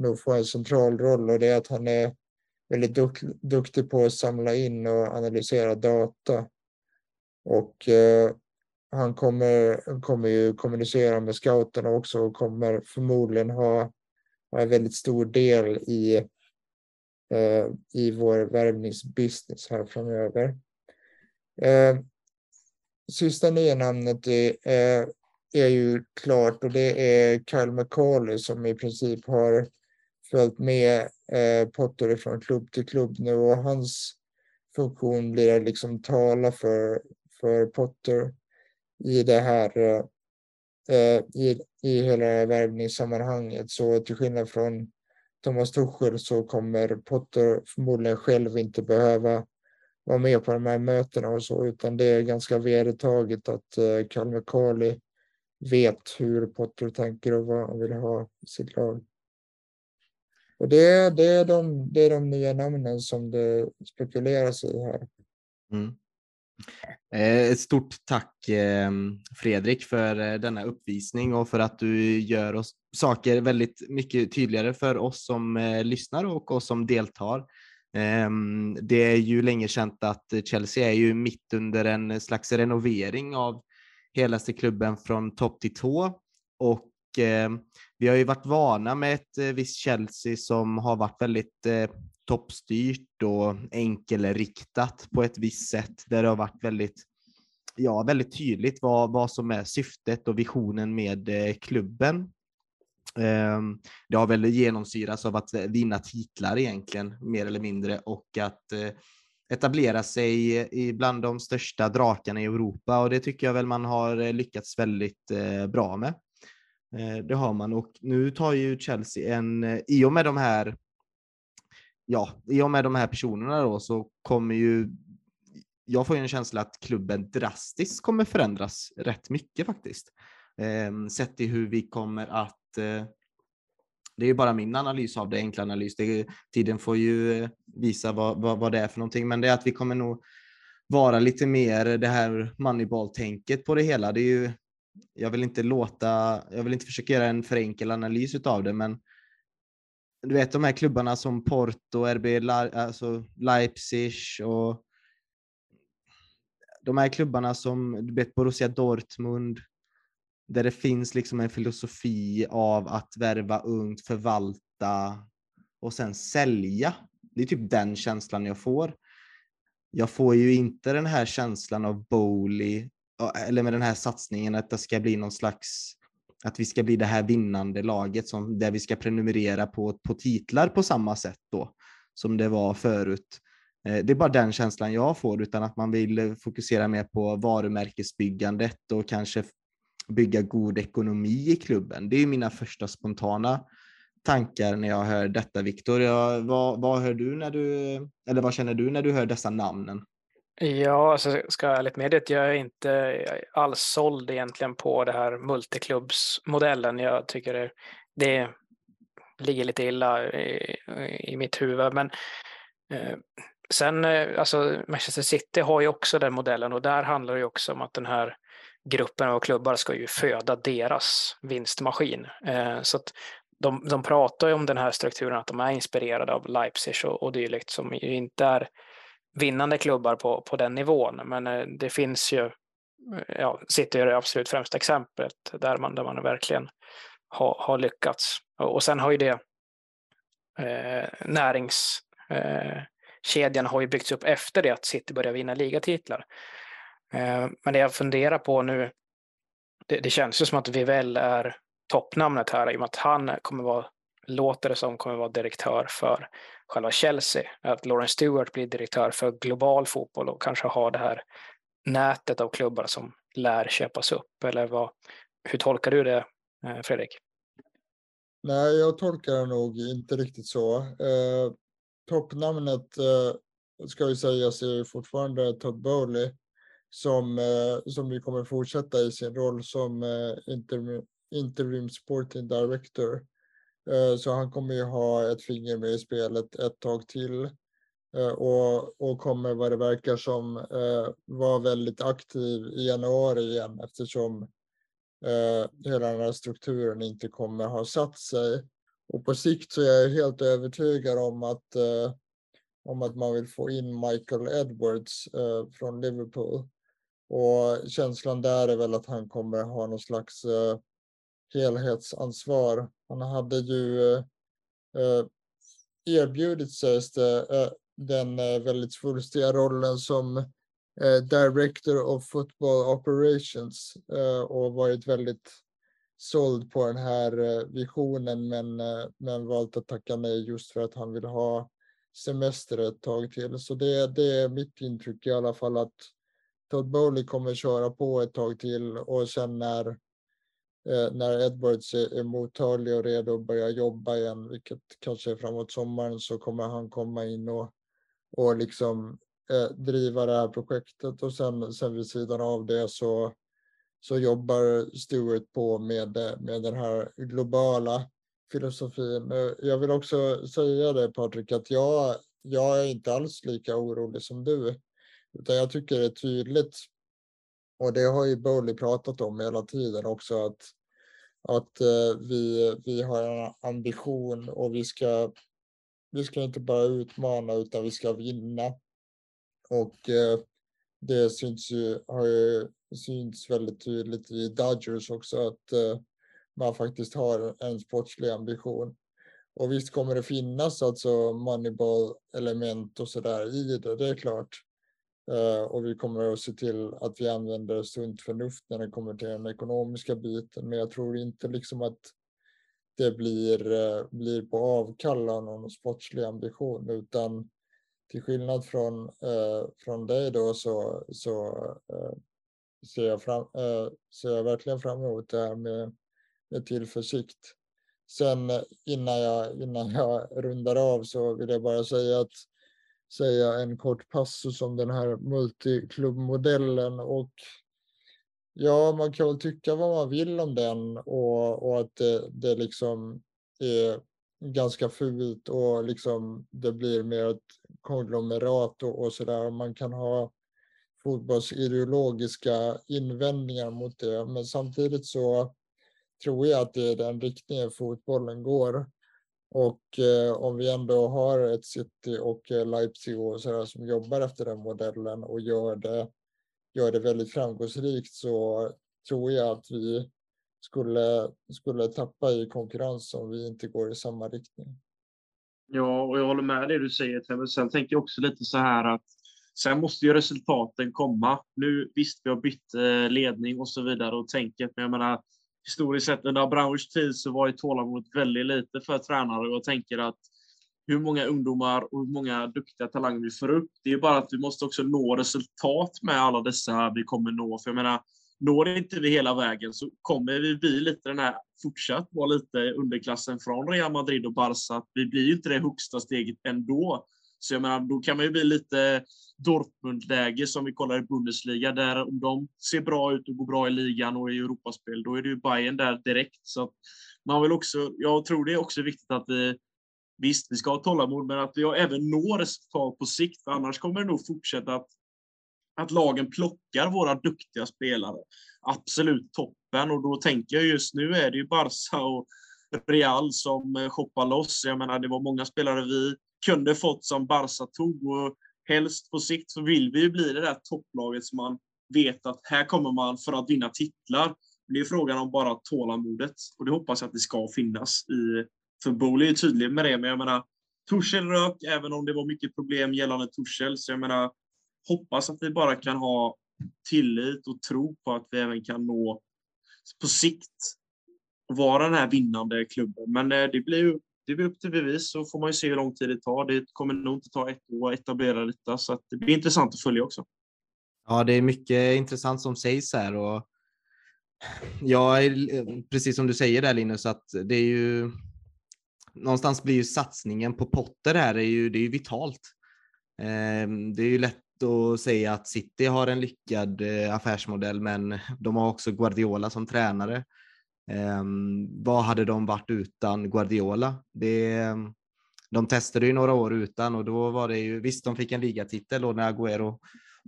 nog få en central roll och det är att han är väldigt duk, duktig på att samla in och analysera data. Och eh, han kommer, kommer ju kommunicera med scouterna också och kommer förmodligen ha, ha en väldigt stor del i, eh, i vår värvningsbusiness här framöver. Eh, sista nya namnet är eh, är ju klart och det är Kyle McCauley som i princip har följt med eh, Potter från klubb till klubb nu och hans funktion blir att liksom tala för, för Potter i det här eh, eh, i, i hela värvningssammanhanget. Så till skillnad från Thomas Tuchel så kommer Potter förmodligen själv inte behöva vara med på de här mötena och så, utan det är ganska vedertaget att eh, Kalmar vet hur Potter tänker och vad han vill ha i sitt lag. Och det, det, är de, det är de nya namnen som det spekuleras i här. Mm. Eh, ett stort tack ehm, Fredrik för eh, denna uppvisning och för att du gör oss saker väldigt mycket tydligare för oss som eh, lyssnar och oss som deltar. Ehm, det är ju länge känt att Chelsea är ju mitt under en slags renovering av helaste klubben från topp till tå. Och Eh, vi har ju varit vana med ett eh, visst Chelsea som har varit väldigt eh, toppstyrt och enkelriktat på ett visst sätt där det har varit väldigt ja, väldigt tydligt vad, vad som är syftet och visionen med eh, klubben. Eh, det har väl genomsyrats av att eh, vinna titlar egentligen, mer eller mindre, och att eh, etablera sig bland de största drakarna i Europa och det tycker jag väl man har eh, lyckats väldigt bra med. Eh, det har man och nu tar ju Chelsea en, eh, i och med de här ja, i och med de här personerna då så kommer ju jag får ju en känsla att klubben drastiskt kommer förändras rätt mycket faktiskt. Ehm, sett till hur vi kommer att eh, det är ju bara min analys av det, enkla analys. Det, tiden får ju visa vad, vad, vad det är för någonting, men det är att vi kommer nog vara lite mer det här moneyball-tänket på det hela. Det är ju, jag vill inte låta, jag vill inte försöka göra en för enkel analys av det, men du vet de här klubbarna som Porto, RB, alltså Leipzig och de här klubbarna som du vet Borussia Dortmund, där det finns liksom en filosofi av att värva ungt, förvalta och sen sälja. Det är typ den känslan jag får. Jag får ju inte den här känslan av Bowley, eller med den här satsningen att det ska bli någon slags att vi ska bli det här vinnande laget som, där vi ska prenumerera på, på titlar på samma sätt då som det var förut. Eh, det är bara den känslan jag får, utan att man vill fokusera mer på varumärkesbyggandet och kanske bygga god ekonomi i klubben. Det är mina första spontana tankar när jag hör detta, Viktor. Vad, vad hör du när du, eller vad känner du när du hör dessa namnen? Ja, alltså ska jag ärligt medge att jag är inte alls såld egentligen på det här multiklubbsmodellen. Jag tycker det, det ligger lite illa i, i mitt huvud. Men eh, sen, eh, alltså Manchester City har ju också den modellen och där handlar det ju också om att den här gruppen av klubbar ska ju föda deras vinstmaskin. Eh, så att de, de pratar ju om den här strukturen, att de är inspirerade av Leipzig och, och dylikt som ju inte är vinnande klubbar på, på den nivån. Men eh, det finns ju, eh, ja, City är det absolut främsta exemplet där man, där man verkligen har, har lyckats. Och, och sen har ju det eh, näringskedjan Eh, har ju byggts upp efter det att City började vinna ligatitlar. Eh, men det jag funderar på nu, det, det känns ju som att Vivell är toppnamnet här i och med att han kommer vara, låter det som, kommer vara direktör för själva Chelsea. Att Lawrence Stewart blir direktör för global fotboll och kanske har det här nätet av klubbar som lär köpas upp. Eller vad, hur tolkar du det, eh, Fredrik? Nej, jag tolkar det nog inte riktigt så. Eh, toppnamnet eh, ska ju sägas är fortfarande Todd Bowley som, eh, som vi kommer fortsätta i sin roll som eh, interim, interim sporting director. Eh, så han kommer ju ha ett finger med i spelet ett tag till eh, och, och kommer vad det verkar som eh, vara väldigt aktiv i januari igen eftersom hela den här strukturen inte kommer ha satt sig. Och på sikt så är jag helt övertygad om att, om att man vill få in Michael Edwards från Liverpool. Och känslan där är väl att han kommer ha någon slags helhetsansvar. Han hade ju eh, eh erbjudit sig eh, den eh, väldigt svulstiga rollen som Director of Football Operations och varit väldigt såld på den här visionen men, men valt att tacka nej just för att han vill ha semester ett tag till. Så det, det är mitt intryck i alla fall att Todd Bowley kommer köra på ett tag till och sen när Eh, när Edwards är mottaglig och redo att börja jobba igen, vilket kanske är framåt sommaren, så kommer han komma in och, och liksom eh, driva det här projektet och sen, sen vid sidan av det så, så jobbar Stewart på med, med den här globala filosofin. Eh, jag vill också säga det Patrik, att jag, jag är inte alls lika orolig som du, utan jag tycker det är tydligt och det har ju Bowley pratat om hela tiden också att, att eh, vi, vi har en ambition och vi ska, vi ska inte bara utmana utan vi ska vinna. Och eh, det syns ju, har ju synts väldigt tydligt i Dodgers också att eh, man faktiskt har en sportslig ambition. Och visst kommer det finnas alltså moneyball element och sådär i det, det är klart. Eh, och vi kommer att se till att vi använder sunt förnuft när det kommer till den ekonomiska biten. Men jag tror inte liksom att det blir, eh, blir på avkall av någon sportslig ambition utan till skillnad från, eh, från dig då så, så ser, jag fram, ser jag verkligen fram emot det här med, med tillförsikt. Sen innan jag, innan jag rundar av så vill jag bara säga att säga en kort passus om den här multiklubbmodellen och ja, man kan väl tycka vad man vill om den och, och att det, det liksom är ganska fult och liksom det blir mer ett konglomerat och, och där. Man kan ha fotbollsideologiska invändningar mot det, men samtidigt så tror jag att det är den riktningen fotbollen går. Och eh, om vi ändå har ett City och eh, Leipzig och så där, som jobbar efter den modellen och gör det, gör det väldigt framgångsrikt så tror jag att vi skulle, skulle tappa i konkurrens om vi inte går i samma riktning. Ja, och jag håller med det du säger. Men sen tänker jag också lite så här att sen måste ju resultaten komma. Nu visst, vi har bytt eh, ledning och så vidare och tänket, men jag menar, historiskt sett under Abramovic tid så var ju tålamodet väldigt lite för tränare och jag tänker att hur många ungdomar och hur många duktiga talanger vi får upp. Det är bara att vi måste också nå resultat med alla dessa vi kommer nå. För jag menar, når inte vi hela vägen så kommer vi bli lite den här, fortsatt vara lite underklassen från Real Madrid och Barca. Vi blir ju inte det högsta steget ändå. Så jag menar, då kan man ju bli lite Dortmund-läge som vi kollar i Bundesliga, där om de ser bra ut och går bra i ligan och i Europaspel, då är det ju Bayern där direkt. Så man vill också, jag tror det är också viktigt att vi, visst, vi ska ha tålamod, men att vi även når resultat på sikt, för annars kommer det nog fortsätta att, att lagen plockar våra duktiga spelare. Absolut toppen, och då tänker jag just nu är det ju Barca och Real som eh, shoppar loss. Jag menar, det var många spelare vi kunde fått som Barca tog. Och helst på sikt så vill vi ju bli det där topplaget som man vet att här kommer man för att vinna titlar. Det är frågan om bara tålamodet och det hoppas jag att det ska finnas i för Bowley är tydlig med det, men jag menar Torshäll rök, även om det var mycket problem gällande Torshäll. Så jag menar, hoppas att vi bara kan ha tillit och tro på att vi även kan nå på sikt vara den här vinnande klubben. Men eh, det blir ju det blir upp till bevis så får man ju se hur lång tid det tar. Det kommer nog inte ta ett år att etablera detta så att det blir intressant att följa också. Ja, det är mycket intressant som sägs här och ja, precis som du säger där Linus, att det är ju någonstans blir ju satsningen på Potter här är ju, det är ju vitalt. Ehm, det är ju lätt att säga att City har en lyckad eh, affärsmodell, men de har också Guardiola som tränare. Ehm, vad hade de varit utan Guardiola? Det, de testade ju några år utan och då var det ju, visst de fick en ligatitel då när Agüero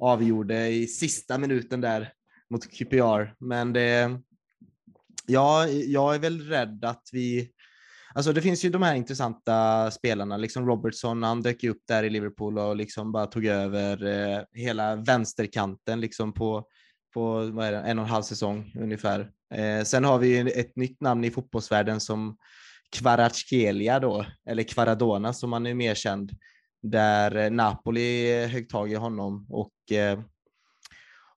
avgjorde i sista minuten där mot QPR, men det, ja, jag är väl rädd att vi Alltså det finns ju de här intressanta spelarna, liksom Robertson, han dök ju upp där i Liverpool och liksom bara tog över eh, hela vänsterkanten liksom på, på vad är det, en och en halv säsong ungefär. Eh, sen har vi ett nytt namn i fotbollsvärlden som Kvaratskhelia då, eller Kvaradona som han är mer känd, där eh, Napoli högg tag i honom och eh,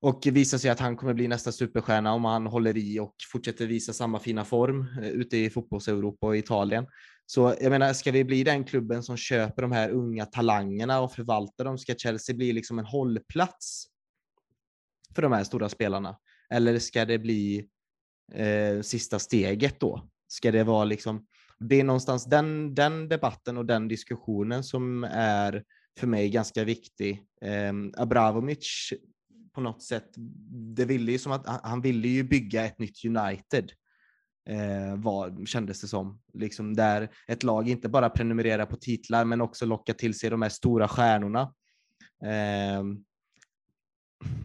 och visar sig att han kommer bli nästa superstjärna om han håller i och fortsätter visa samma fina form eh, ute i fotbolls-Europa och Italien. Så jag menar, ska vi bli den klubben som köper de här unga talangerna och förvaltar dem? Ska Chelsea bli liksom en hållplats för de här stora spelarna? Eller ska det bli eh, sista steget då? Ska det vara liksom, det är någonstans den, den debatten och den diskussionen som är för mig ganska viktig. Eh, Abramovic på något sätt, det ville ju som att han ville ju bygga ett nytt United. Eh, var, kändes det som. Liksom där ett lag inte bara prenumererar på titlar men också lockar till sig de här stora stjärnorna. Eh,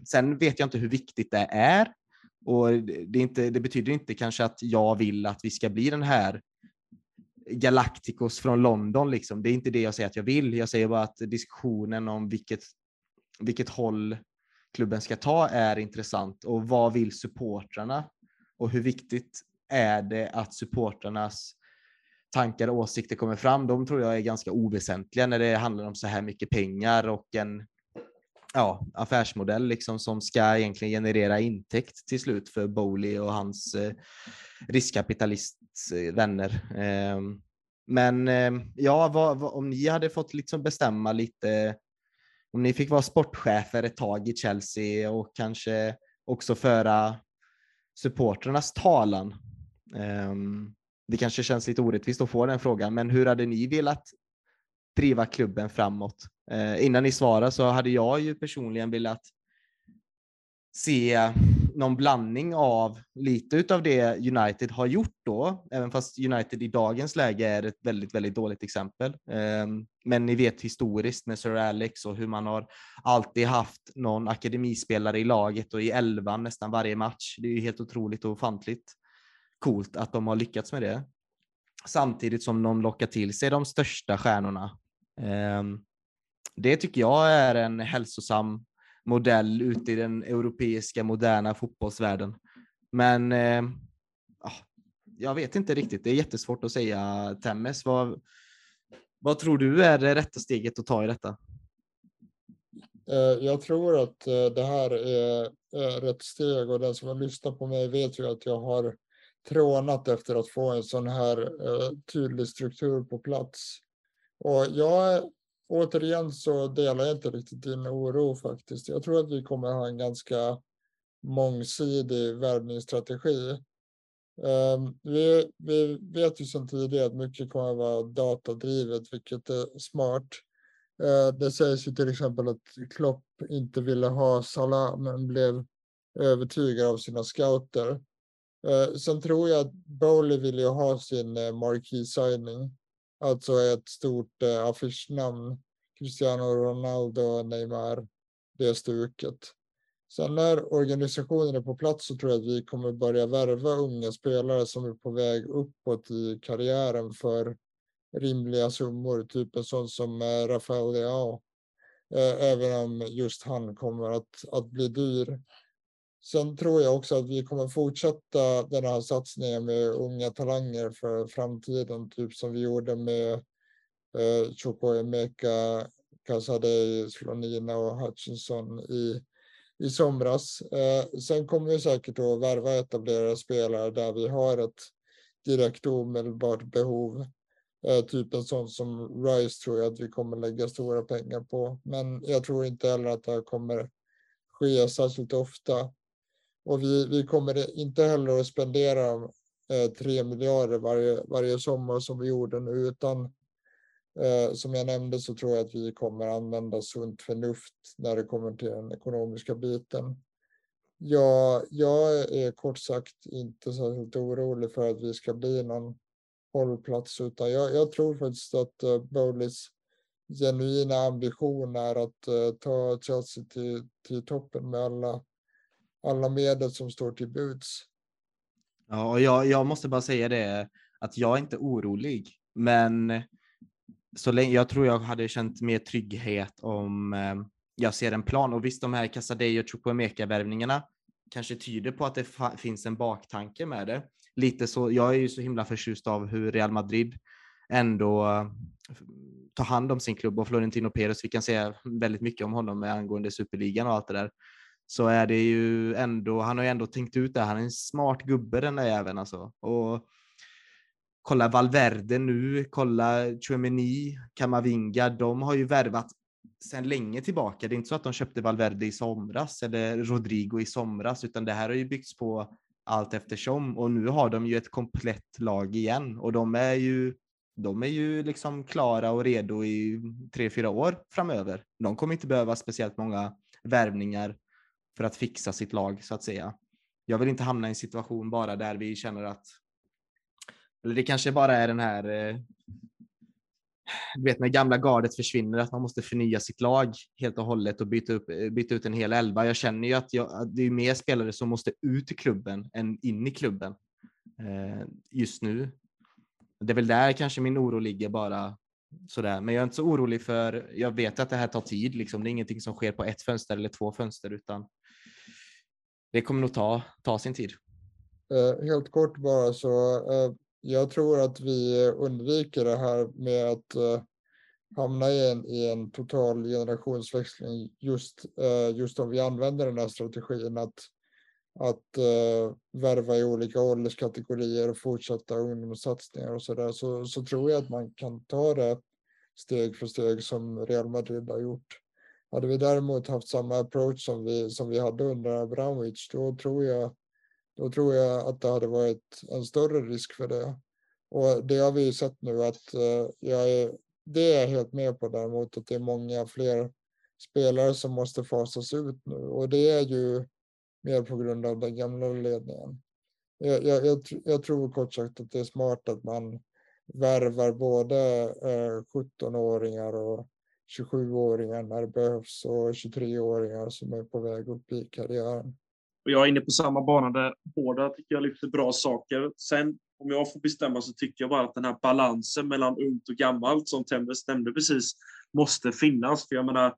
sen vet jag inte hur viktigt det är och det, är inte, det betyder inte kanske att jag vill att vi ska bli den här Galacticos från London. Liksom. Det är inte det jag säger att jag vill. Jag säger bara att diskussionen om vilket, vilket håll klubben ska ta är intressant och vad vill supportrarna? Och hur viktigt är det att supportrarnas tankar och åsikter kommer fram? De tror jag är ganska oväsentliga när det handlar om så här mycket pengar och en ja, affärsmodell liksom som ska egentligen generera intäkt till slut för Bowley och hans eh, riskkapitalistvänner. Eh, ehm, men eh, ja, vad, vad, om ni hade fått liksom bestämma lite, om ni fick vara sportchefer ett tag i Chelsea och kanske också föra supporternas talan. Ehm, det kanske känns lite orättvist att få den frågan, men hur hade ni velat driva klubben framåt? Eh, innan ni svarar så hade jag ju personligen velat se någon blandning av lite av det United har gjort då, även fast United i dagens läge är ett väldigt, väldigt dåligt exempel. Ehm, men ni vet historiskt med Sir Alex och hur man har alltid haft någon akademispelare i laget och i elvan nästan varje match. Det är ju helt otroligt och ofantligt coolt att de har lyckats med det. Samtidigt som de lockar till sig de största stjärnorna. Ehm, det tycker jag är en hälsosam modell ute i den europeiska moderna fotbollsvärlden. Men eh, ah, jag vet inte riktigt. Det är jättesvårt att säga. Temmes, vad, vad tror du är det rätta steget att ta i detta? Eh, jag tror att eh, det här är rätt steg och den som har lyssnat på mig vet ju att jag har trånat efter att få en sån här eh, tydlig struktur på plats. Och jag återigen så delar jag inte riktigt din oro faktiskt. Jag tror att vi kommer ha en ganska mångsidig värvningsstrategi. Ehm, vi, vi vet ju sedan tidigare att mycket kommer att vara datadrivet, vilket är smart. Ehm, det sägs ju till exempel att Klopp inte ville ha Salah, men blev övertygad av sina scouter. Ehm, sen tror jag att Bowley vill ju ha sin eh, marquee signing Alltså ett stort eh, affischnamn. Cristiano Ronaldo, Neymar, det stuket. Sen när organisationen är på plats så tror jag att vi kommer börja värva unga spelare som är på väg uppåt i karriären för rimliga summor, typ en sån som eh, Rafael Leao. Eh, även om just han kommer att, att bli dyr. Sen tror jag också att vi kommer fortsätta den här satsningen med unga talanger för framtiden, typ som vi gjorde med eh, Chukwuemeka, Casadei, Slonina och Hutchinson i, i somras. Eh, sen kommer vi säkert att värva etablerade spelare där vi har ett direkt omedelbart behov. Eh, typ en sån som Rice tror jag att vi kommer lägga stora pengar på. Men jag tror inte heller att det här kommer ske särskilt ofta. Och vi, vi kommer inte heller att spendera eh, 3 miljarder varje, varje sommar som vi gjorde nu, utan eh, som jag nämnde så tror jag att vi kommer använda sunt förnuft när det kommer till den ekonomiska biten. Jag, jag är kort sagt inte särskilt orolig för att vi ska bli någon hållplats, utan jag, jag tror faktiskt att eh, Bowleys genuina ambition är att eh, ta Chelsea till, till toppen med alla, alla medel som står till buds. Ja, och jag, jag måste bara säga det att jag är inte orolig, men så länge, jag tror jag hade känt mer trygghet om eh, jag ser en plan. Och visst, de här Casadei och Chukwemeka-värvningarna kanske tyder på att det finns en baktanke med det. Lite så, jag är ju så himla förtjust av hur Real Madrid ändå eh, tar hand om sin klubb och Florentino Perez, vi kan säga väldigt mycket om honom med angående superligan och allt det där. Så är det ju ändå, han har ju ändå tänkt ut det, han är en smart gubbe den där jäveln alltså. Och kolla Valverde nu, kolla Chouameni, Kamavinga, de har ju värvat sedan länge tillbaka. Det är inte så att de köpte Valverde i somras eller Rodrigo i somras, utan det här har ju byggts på allt eftersom och nu har de ju ett komplett lag igen och de är ju de är ju liksom klara och redo i tre, fyra år framöver. De kommer inte behöva speciellt många värvningar för att fixa sitt lag så att säga. Jag vill inte hamna i en situation bara där vi känner att eller det kanske bara är den här eh, du vet när gamla gardet försvinner, att man måste förnya sitt lag helt och hållet och byta, upp, eh, byta ut en hel elva. Jag känner ju att, jag, att det är mer spelare som måste ut i klubben än in i klubben eh, just nu. Det är väl där kanske min oro ligger bara sådär. Men jag är inte så orolig för, jag vet att det här tar tid, liksom. det är ingenting som sker på ett fönster eller två fönster, utan det kommer nog ta, ta sin tid. Eh, helt kort bara så, eh, jag tror att vi undviker det här med att eh, hamna i en, i en total generationsväxling just, just om vi använder den här strategin att, att värva i olika ålderskategorier och fortsätta ungdomssatsningar och så där så, så tror jag att man kan ta det steg för steg som Real Madrid har gjort. Hade vi däremot haft samma approach som vi, som vi hade under Abramovic, då tror jag då tror jag att det hade varit en större risk för det. Och det har vi ju sett nu att eh, jag är, det är jag helt med på däremot att det är många fler spelare som måste fasas ut nu och det är ju mer på grund av den gamla ledningen. Jag, jag, jag, jag tror kort sagt att det är smart att man värvar både eh, 17-åringar och 27-åringar när det behövs och 23-åringar som är på väg upp i karriären. Och jag är inne på samma bana där båda tycker jag lyfter bra saker. Sen om jag får bestämma så tycker jag bara att den här balansen mellan ungt och gammalt som Tembes nämnde precis måste finnas. För jag menar,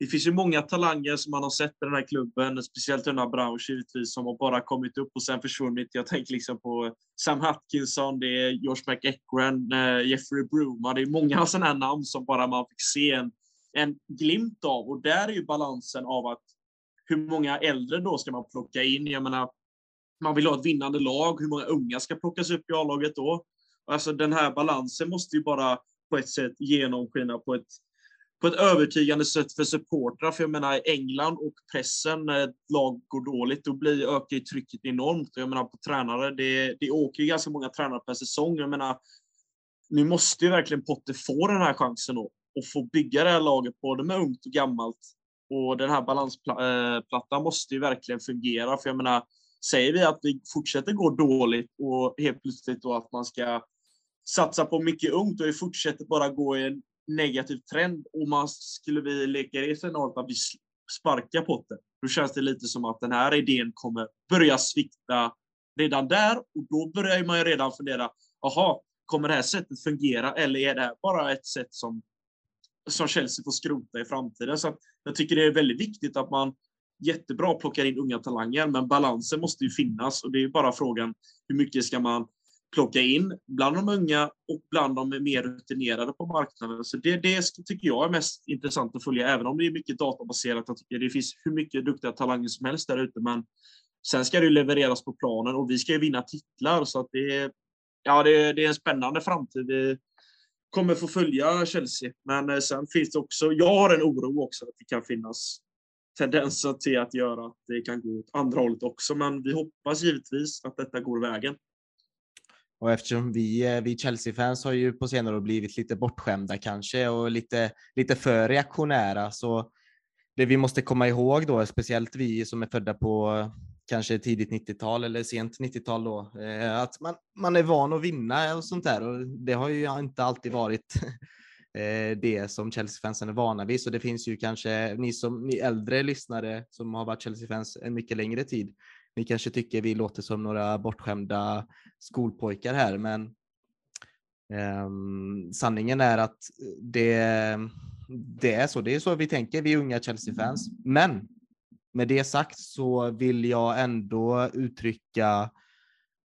det finns ju många talanger som man har sett i den här klubben, speciellt den här Brauch givetvis, som har bara kommit upp och sen försvunnit. Jag tänker liksom på Sam Hutkinson, det är Josh McEachran, eh, Jeffrey Bruma. Det är många sådana här namn som bara man fick se en, en glimt av. Och där är ju balansen av att hur många äldre då ska man plocka in? Jag menar, man vill ha ett vinnande lag. Hur många unga ska plockas upp i A-laget då? Alltså den här balansen måste ju bara på ett sätt genomskina på ett, på ett övertygande sätt för supportrar. För jag menar i England och pressen när ett lag går dåligt, då blir, ökar ju trycket enormt. Jag menar på tränare, det, det åker ju ganska många tränare per säsong. Jag menar, nu måste ju verkligen Potter få den här chansen då och få bygga det här laget både med ungt och gammalt och den här balansplattan eh, måste ju verkligen fungera. För jag menar, säger vi att det fortsätter gå dåligt och helt plötsligt då att man ska satsa på mycket ungt och vi fortsätter bara gå i en negativ trend och man skulle vi leka det scenariot att vi sparkar Potter, då känns det lite som att den här idén kommer börja svikta redan där och då börjar man ju redan fundera, jaha, kommer det här sättet fungera eller är det här bara ett sätt som som Chelsea får skrota i framtiden. Så jag tycker det är väldigt viktigt att man jättebra plockar in unga talanger, men balansen måste ju finnas och det är bara frågan hur mycket ska man plocka in bland de unga och bland de mer rutinerade på marknaden. Så det, det tycker jag är mest intressant att följa, även om det är mycket databaserat. Jag tycker det finns hur mycket duktiga talanger som helst där ute, men sen ska det levereras på planen och vi ska ju vinna titlar så att det är, ja, det, det är en spännande framtid. Vi kommer få följa Chelsea, men eh, sen finns det också. Jag har en oro också att det kan finnas tendenser till att göra att det kan gå åt andra hållet också, men vi hoppas givetvis att detta går vägen. Och eftersom vi, eh, vi Chelsea-fans har ju på senare år blivit lite bortskämda kanske och lite, lite för reaktionära så det vi måste komma ihåg då, speciellt vi som är födda på kanske tidigt 90-tal eller sent 90-tal då, eh, att man, man är van att vinna och sånt där och det har ju inte alltid varit eh, det som Chelsea-fansen är vana vid. Så det finns ju kanske ni som ni äldre lyssnare som har varit Chelsea-fans en mycket längre tid ni kanske tycker vi låter som några bortskämda skolpojkar här, men Um, sanningen är att det, det är så. Det är så vi tänker, vi unga Chelsea-fans. Men med det sagt så vill jag ändå uttrycka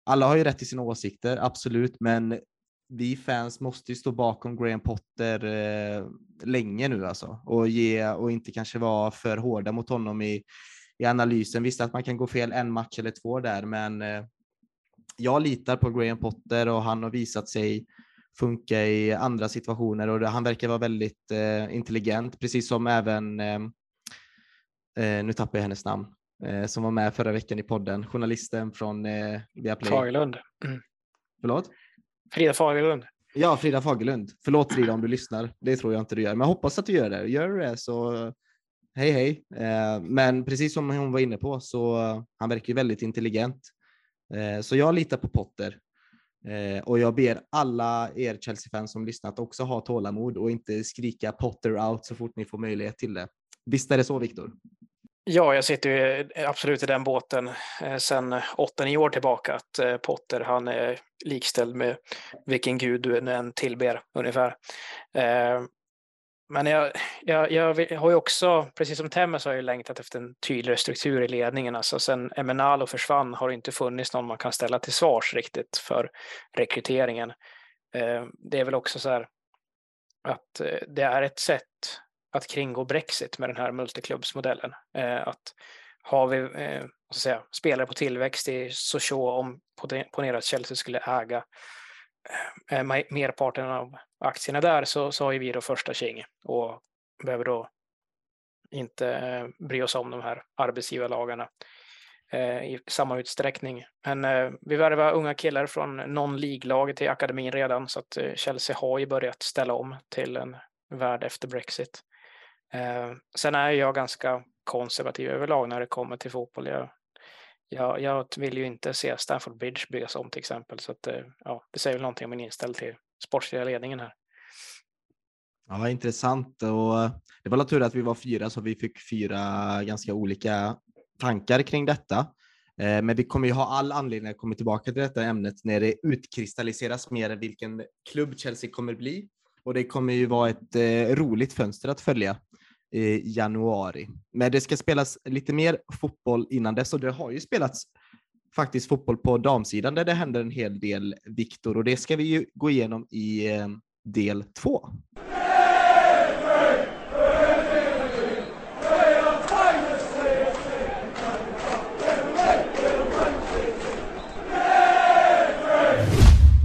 alla har ju rätt till sina åsikter, absolut, men vi fans måste ju stå bakom Graham Potter eh, länge nu alltså och ge och inte kanske vara för hårda mot honom i i analysen. Visst att man kan gå fel en match eller två där, men eh, jag litar på Graham Potter och han har visat sig funka i andra situationer och han verkar vara väldigt eh, intelligent, precis som även, eh, eh nu tappar jag hennes namn, eh, som var med förra veckan i podden, journalisten från eh, Viaplay. Fagerlund. Mm. Förlåt? Frida Fagerlund. Ja, Frida Fagerlund. Förlåt Frida om du lyssnar. Det tror jag inte du gör, men jag hoppas att du gör det. Gör du det så hej hej. Eh, men precis som hon var inne på så han verkar väldigt intelligent. Eh, så jag litar på Potter. Eh, och jag ber alla er Chelsea-fans som lyssnat också ha tålamod och inte skrika Potter out så fort ni får möjlighet till det. Visst är det så, Viktor? Ja, jag sitter ju eh, absolut i den båten eh, sedan 8-9 år tillbaka att eh, Potter han är likställd med vilken gud du än tillber ungefär. Men jag, jag, jag, har ju också, precis som Temmes har jag längtat efter en tydligare struktur i ledningen. Alltså sen Emenalo försvann har det inte funnits någon man kan ställa till svars riktigt för rekryteringen. Eh, det är väl också så här att eh, det är ett sätt att kringgå Brexit med den här multiklubbsmodellen. Eh, att har vi vad säga, spelare på tillväxt i Sochaux om ponera att Chelsea skulle äga Eh, eh merparten av aktierna där så, så har ju vi då första tjing och behöver då inte eh, bry oss om de här arbetsgivarlagarna eh, i samma utsträckning. Men eh, vi värvar unga killar från non-league-lag till akademin redan så att eh, Chelsea har ju börjat ställa om till en värld efter Brexit. Eh, sen är jag ganska konservativ överlag när det kommer till fotboll. Jag jag, jag vill ju inte se Stafford Bridge byggas om till exempel. Så att, eh, ja, det säger väl någonting om min inställning till sportsliga ledningen här. Ja, intressant. Och eh, det var tur att vi var fyra så vi fick fyra ganska olika tankar kring detta. Eh, men vi kommer ju ha all anledning att komma tillbaka till detta ämnet när det utkristalliseras mer vilken klubb Chelsea kommer bli. Och det kommer ju vara ett roligt fönster att följa i januari. Men det ska spelas lite mer fotboll innan dess och det har ju spelats faktiskt fotboll på damsidan där det händer en hel del, Viktor, och det ska vi ju gå igenom i eh, del två.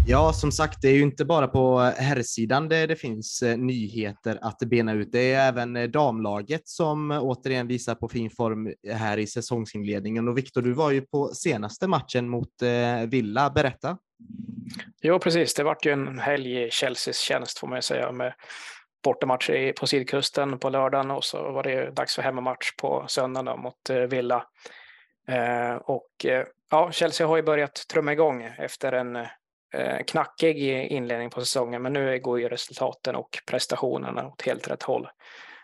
Ja, som sagt, det är ju inte bara på eh, herrsidan det, det finns eh, nyheter att bena ut. Det är även eh, damlaget som återigen visar på fin form här i säsongsinledningen. Och Viktor, du var ju på senaste matchen mot Villa. Berätta. Jo, precis. Det vart ju en helg i Chelseas tjänst får man ju säga med bortamatch på sydkusten på lördagen och så var det dags för hemmamatch på söndagen mot Villa. Och ja, Chelsea har ju börjat trumma igång efter en Eh, knackig inledning på säsongen, men nu går ju resultaten och prestationerna åt helt rätt håll.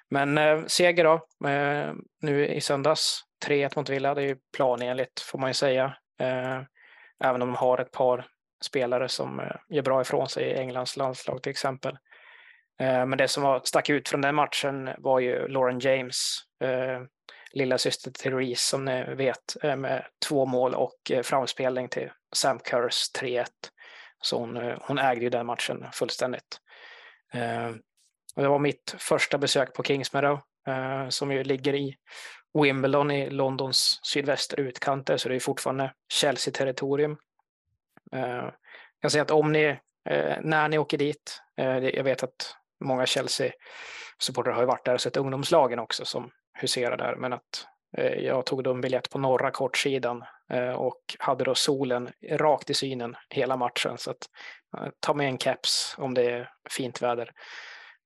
Men eh, seger då, eh, nu i söndags. 3-1 mot Villa, det är ju planenligt får man ju säga. Eh, även om de har ett par spelare som eh, gör bra ifrån sig i Englands landslag till exempel. Eh, men det som var, stack ut från den matchen var ju Lauren James, eh, lilla syster till Reece som ni vet, eh, med två mål och eh, framspelning till Sam Kerrs 3-1. Så hon, eh, hon ägde ju den matchen fullständigt. Eh, och det var mitt första besök på Kingsmeadow eh, som ju ligger i Wimbledon i Londons sydvästra utkanter, så det är fortfarande Chelsea-territorium. Jag kan säga att om ni, när ni åker dit, jag vet att många Chelsea-supportrar har varit där och sett ungdomslagen också som huserar där, men att Eh, jag tog då en biljett på norra kortsidan eh, och hade då solen rakt i synen hela matchen. Så att, eh, ta med en keps om det är fint väder.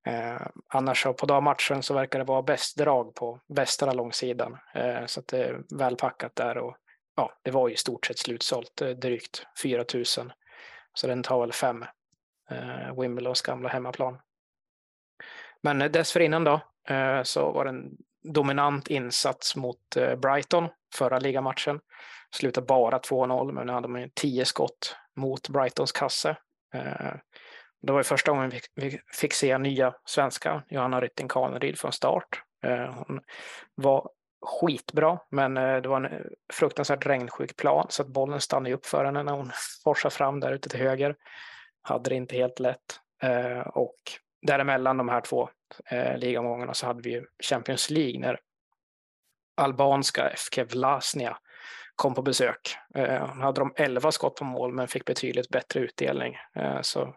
Eh, annars så på dagmatchen så verkar det vara bäst drag på västra långsidan. Eh, så att det är välpackat där och ja, det var ju i stort sett slutsålt, eh, drygt 4 000. Så den tar väl fem, eh, Wimbledons gamla hemmaplan. Men dessförinnan då eh, så var det en dominant insats mot eh, Brighton förra ligamatchen. Slutade bara 2-0 men nu hade man 10 skott mot Brightons kasse. Eh, det var första gången vi fick se nya svenska Johanna Rytting Kaneryd från start. Eh, hon var skitbra, men det var en fruktansvärt regnsjuk plan så att bollen stannade upp för henne när hon forsade fram där ute till höger. Hade det inte helt lätt. Och däremellan de här två eh, ligomgångarna så hade vi Champions League när albanska FK Vlasnia kom på besök. Eh, hon hade de 11 skott på mål men fick betydligt bättre utdelning. Eh, så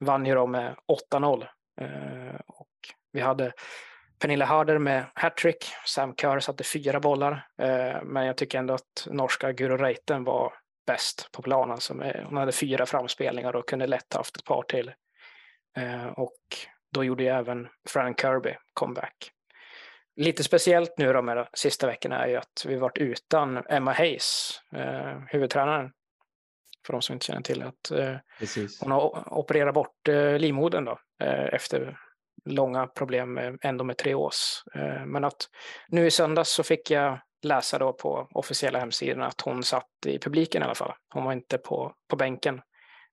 vann ju de med 8-0. Eh, och vi hade Pernilla Harder med hattrick, Sam Kerr satte fyra bollar, eh, men jag tycker ändå att norska Guro Reiten var bäst på planen. Alltså hon hade fyra framspelningar och kunde lätt haft ett par till. Eh, och då gjorde ju även Fran Kirby comeback. Lite speciellt nu de sista veckorna är ju att vi varit utan Emma Hayes, huvudtränaren för de som inte känner till att eh, hon har opererat bort eh, livmodern då, eh, efter långa problem med endometrios. Eh, men att nu i söndags så fick jag läsa då på officiella hemsidan att hon satt i publiken i alla fall. Hon var inte på, på bänken,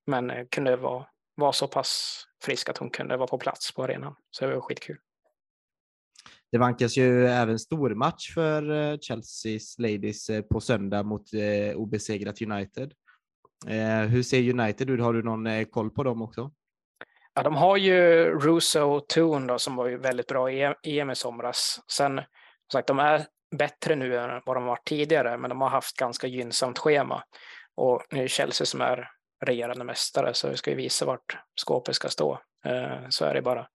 men eh, kunde vara, vara så pass frisk att hon kunde vara på plats på arenan. Så det var skitkul. Det vankas ju även stormatch för eh, Chelseas Ladies på söndag mot obesegrat United. Eh, hur ser United ut? Har du någon eh, koll på dem också? Ja, de har ju Russo och Toon då, som var ju väldigt bra i EM i somras. Sen, som sagt, de är bättre nu än vad de varit tidigare, men de har haft ganska gynnsamt schema. Och nu är Chelsea som är regerande mästare, så vi ska ju visa vart skåpet ska stå. Eh, så är det bara.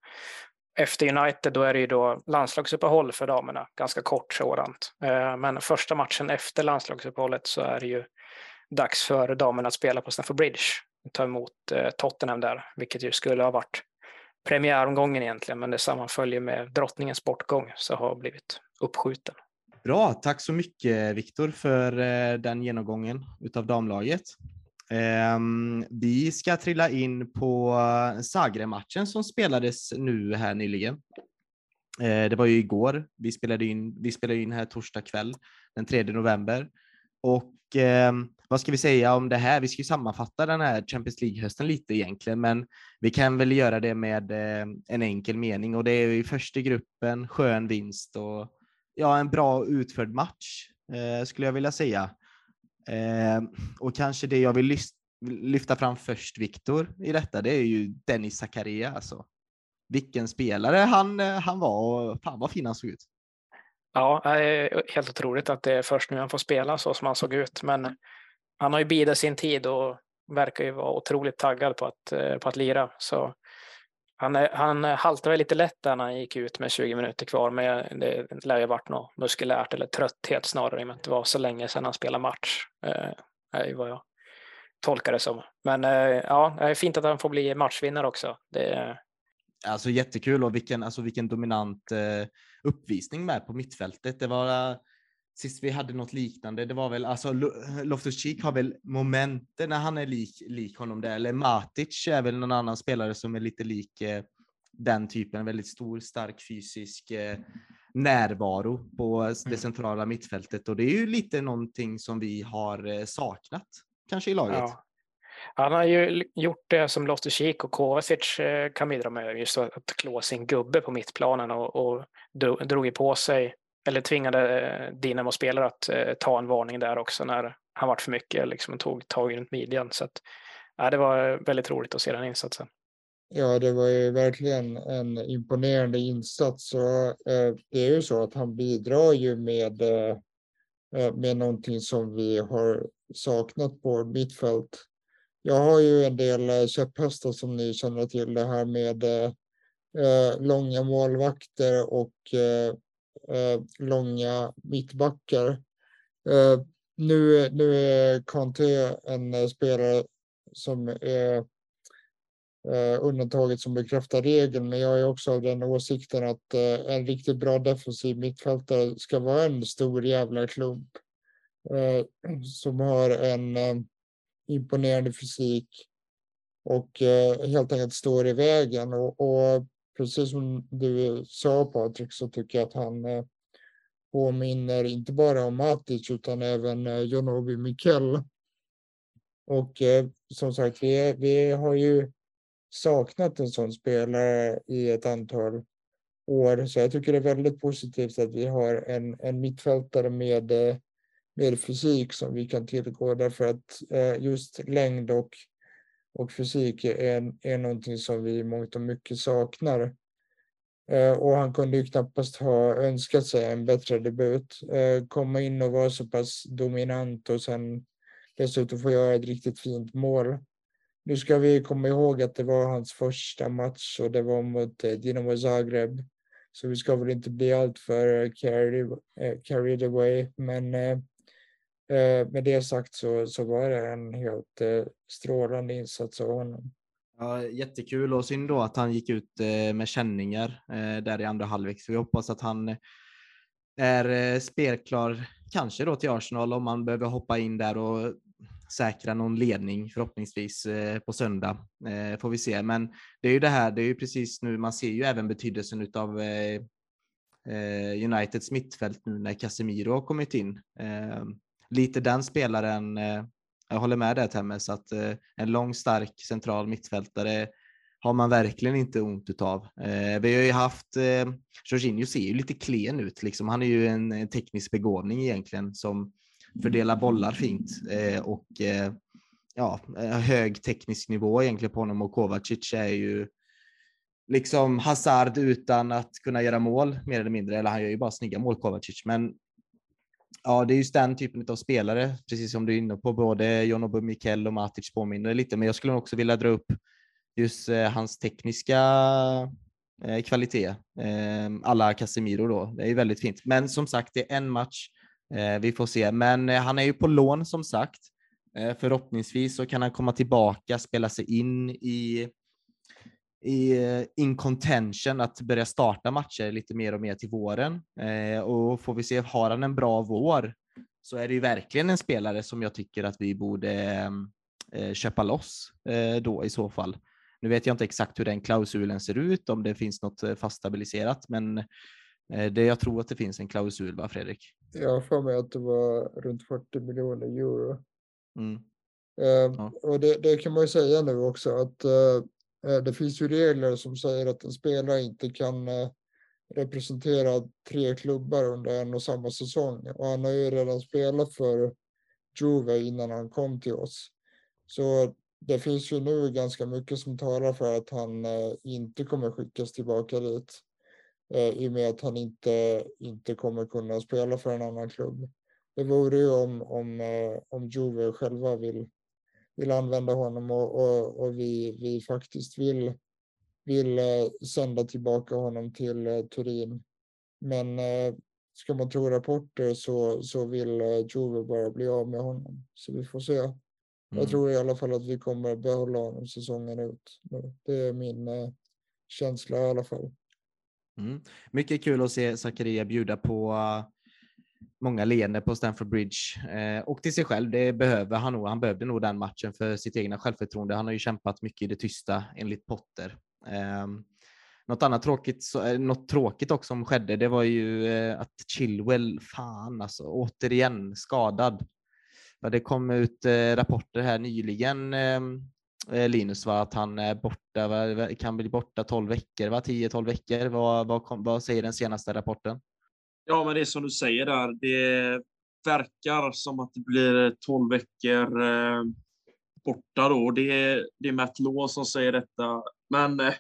Efter United, då är det ju då landslagsuppehåll för damerna, ganska kort sådant. Eh, men första matchen efter landslagsuppehållet så är det ju dags för damerna att spela på Stamford Bridge. och Ta emot eh, Tottenham där, vilket ju skulle ha varit premiäromgången egentligen, men det sammanföljer med drottningens bortgång så har blivit uppskjuten. Bra, tack så mycket Viktor för den genomgången utav damlaget. Ehm, vi ska trilla in på Zagreb-matchen som spelades nu här nyligen. Eh, det var ju igår. Vi spelade in, vi spelade in här torsdag kväll den 3 november och eh, vad ska vi säga om det här? Vi ska ju sammanfatta den här Champions League-hösten lite egentligen, men vi kan väl göra det med eh, en enkel mening och det är i första gruppen, skön vinst och ja, en bra utförd match eh, skulle jag vilja säga. Eh, och kanske det jag vill lyfta fram först, Viktor, i detta, det är ju Dennis Zakaria alltså. Vilken spelare han, eh, han var och fan vad fin han såg ut. Ja, eh, helt otroligt att det är först nu han får spela så som han såg ut. Men han har ju bidat sin tid och verkar ju vara otroligt taggad på att, eh, på att lira. Så han, han haltade väl lite lätt där när han gick ut med 20 minuter kvar, men det lär ju varit något muskulärt eller trötthet snarare i och med att det var så länge sedan han spelade match. Eh, är vad jag tolkar det som. Men eh, ja, det är fint att han får bli matchvinnare också. Det... Alltså jättekul och vilken, alltså, vilken dominant eh, uppvisning med på mittfältet. Det var sist vi hade något liknande. Det var väl alltså Loftus Cheek har väl momenten när han är lik, lik honom där. Eller Matic är väl någon annan spelare som är lite lik eh, den typen. Väldigt stor, stark fysisk eh, närvaro på det mm. centrala mittfältet och det är ju lite någonting som vi har eh, saknat kanske i laget. Ja. Han har ju gjort det som Loftus Cheek och Kovacic eh, kan bidra med, just att klå sin gubbe på mittplanen och, och drog på sig, eller tvingade eh, Dinamo-spelare att eh, ta en varning där också när han vart för mycket, liksom tog tag runt midjan. Så att, ja, det var väldigt roligt att se den insatsen. Ja, det var ju verkligen en imponerande insats. Och, eh, det är ju så att han bidrar ju med, eh, eh med någonting som vi har saknat på mittfält. Jag har ju en del eh, käpphästar som ni känner till, det här med eh långa målvakter och eh, Eh, långa mittbackar. Eh, nu, nu är Kanté en eh, spelare som är eh, undantaget som bekräftar regeln, men jag är också av den åsikten att eh, en riktigt bra defensiv mittfältare ska vara en stor jävla klump eh, som har en eh, imponerande fysik och eh, helt enkelt står i vägen. Och, och, precis som du sa Patrik så tycker jag att han eh, påminner inte bara om Matic utan även eh, Jonobi Mikkel. Och eh, som sagt, vi, vi har ju saknat en sån spelare i ett antal år. Så jag tycker det är väldigt positivt att vi har en, en mittfältare med, eh, med fysik som vi kan tillgå därför att eh, just längd och, och fysik är, är någonting som vi i mångt och mycket saknar. Eh, och han kunde ju knappast ha önskat sig en bättre debut. Eh, komma in och vara så pass dominant och sen dessutom få göra ett riktigt fint mål. Nu ska vi komma ihåg att det var hans första match och det var mot eh, Dinamo Zagreb. Så vi ska väl inte bli alltför eh, carried, eh, carried away. Men eh, eh, med det sagt så, så var det en helt eh, strålande insats av honom. Ja, jättekul och synd då att han gick ut eh, med känningar eh, där i andra halvlek. Så vi hoppas att han är spelklar, kanske då till Arsenal om man behöver hoppa in där och säkra någon ledning förhoppningsvis på söndag. Får vi se. Men det är ju det här, det är ju precis nu, man ser ju även betydelsen av Uniteds mittfält nu när Casemiro har kommit in. Ehm, Lite den spelaren, eh, jag håller med där Temmes, att eh, en lång stark central mittfältare har man verkligen inte ont utav. Eh, vi har ju haft, Jorginho ser ju lite klen ut, liksom. han är ju en teknisk begåvning egentligen som fördelar bollar fint och ja, hög teknisk nivå egentligen på honom och Kovacic är ju liksom Hazard utan att kunna göra mål mer eller mindre, eller han gör ju bara snygga mål Kovacic, men ja, det är just den typen av spelare, precis som du är inne på, både John Obo Mikel och Matic påminner lite, men jag skulle också vilja dra upp just eh, hans tekniska eh, kvalitet, eh, alla Casemiro då, det är väldigt fint. Men som sagt, det är en match, Eh, vi får se, men eh, han är ju på lån som sagt. Eh, förhoppningsvis så kan han komma tillbaka, spela sig in i i in contention att börja starta matcher lite mer och mer till våren. och får vi se, har han en bra vår så är det ju verkligen en spelare som jag tycker att vi borde köpa loss då i så fall. Nu vet jag inte exakt hur den klausulen ser ut, om det finns något fast stabiliserat, men det, jag tror att det finns en klausul, va Fredrik? Jag har för mig att det var runt 40 miljoner euro. Mm. Eh, ja. Och det, det, kan man ju säga nu också att eh, eh, Eh, det finns ju regler som säger att en spelare inte kan eh, representera tre klubbar under en och samma säsong. Och han har ju redan spelat för Juve innan han kom till oss. Så det finns ju nu ganska mycket som talar för att han eh, inte kommer skickas tillbaka dit. I och med att han inte, inte kommer kunna spela för en annan klubb. Det vore ju om, om, om Juve själva vill, vill använda honom och, och, och vi, vi faktiskt vill, vill eh, sända tillbaka honom till Turin. Men ska man tro rapporter så, så vill Juve bara bli av med honom. Så vi får se. Mm. Jag tror i alla fall att vi kommer behålla honom säsongen ut. Det är min känsla i alla fall. Mm. Mycket kul att se Zakaria bjuda på många leenden på Stamford Bridge eh, och till sig själv. Det behöver han nog. Han behövde nog den matchen för sitt egna självförtroende. Han har ju kämpat mycket i det tysta enligt Potter. Eh, något annat tråkigt, så, eh, något tråkigt också som skedde, det var ju eh, att Chilwell, fan alltså, återigen skadad. Ja, det kom ut eh, rapporter här nyligen ehm, Eh, Linus, va? att han är borta, va? kan bli borta 12 veckor, 10-12 veckor. Vad, vad, vad säger den senaste rapporten? Ja, men det är som du säger där. Det verkar som att det blir 12 veckor. Eh, borta då. Det är, det är Matt Law som säger detta. Men eh,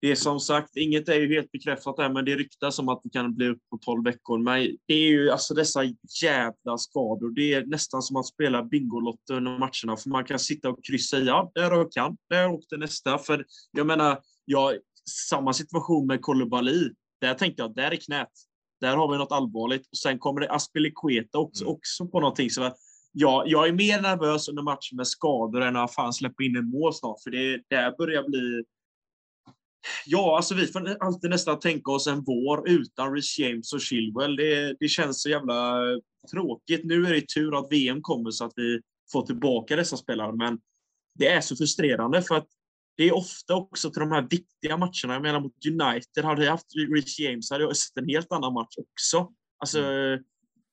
det är som sagt, inget är ju helt bekräftat än, men det ryktas om att det kan bli upp på 12 veckor. Men det är ju alltså dessa jävla skador. Det är nästan som att spela Bingolotto under matcherna, för man kan sitta och kryssa i. Ja, där rök han. Där åkte nästa. För jag menar, ja, samma situation med Kolibali. Där tänkte jag, där är knät. Där har vi något allvarligt. Och sen kommer det Aspilicueta också, mm. också på någonting. Så ja, jag är mer nervös under matchen med skador än att fan släppa in en mål snart. För det där börjar bli Ja, alltså vi får alltid nästan tänka oss en vår utan Rhys James och Chilwell. Det, det känns så jävla tråkigt. Nu är det tur att VM kommer så att vi får tillbaka dessa spelare, men det är så frustrerande för att det är ofta också till de här viktiga matcherna. Jag menar mot United, hade jag haft Rich James hade jag sett en helt annan match också. Alltså, mm.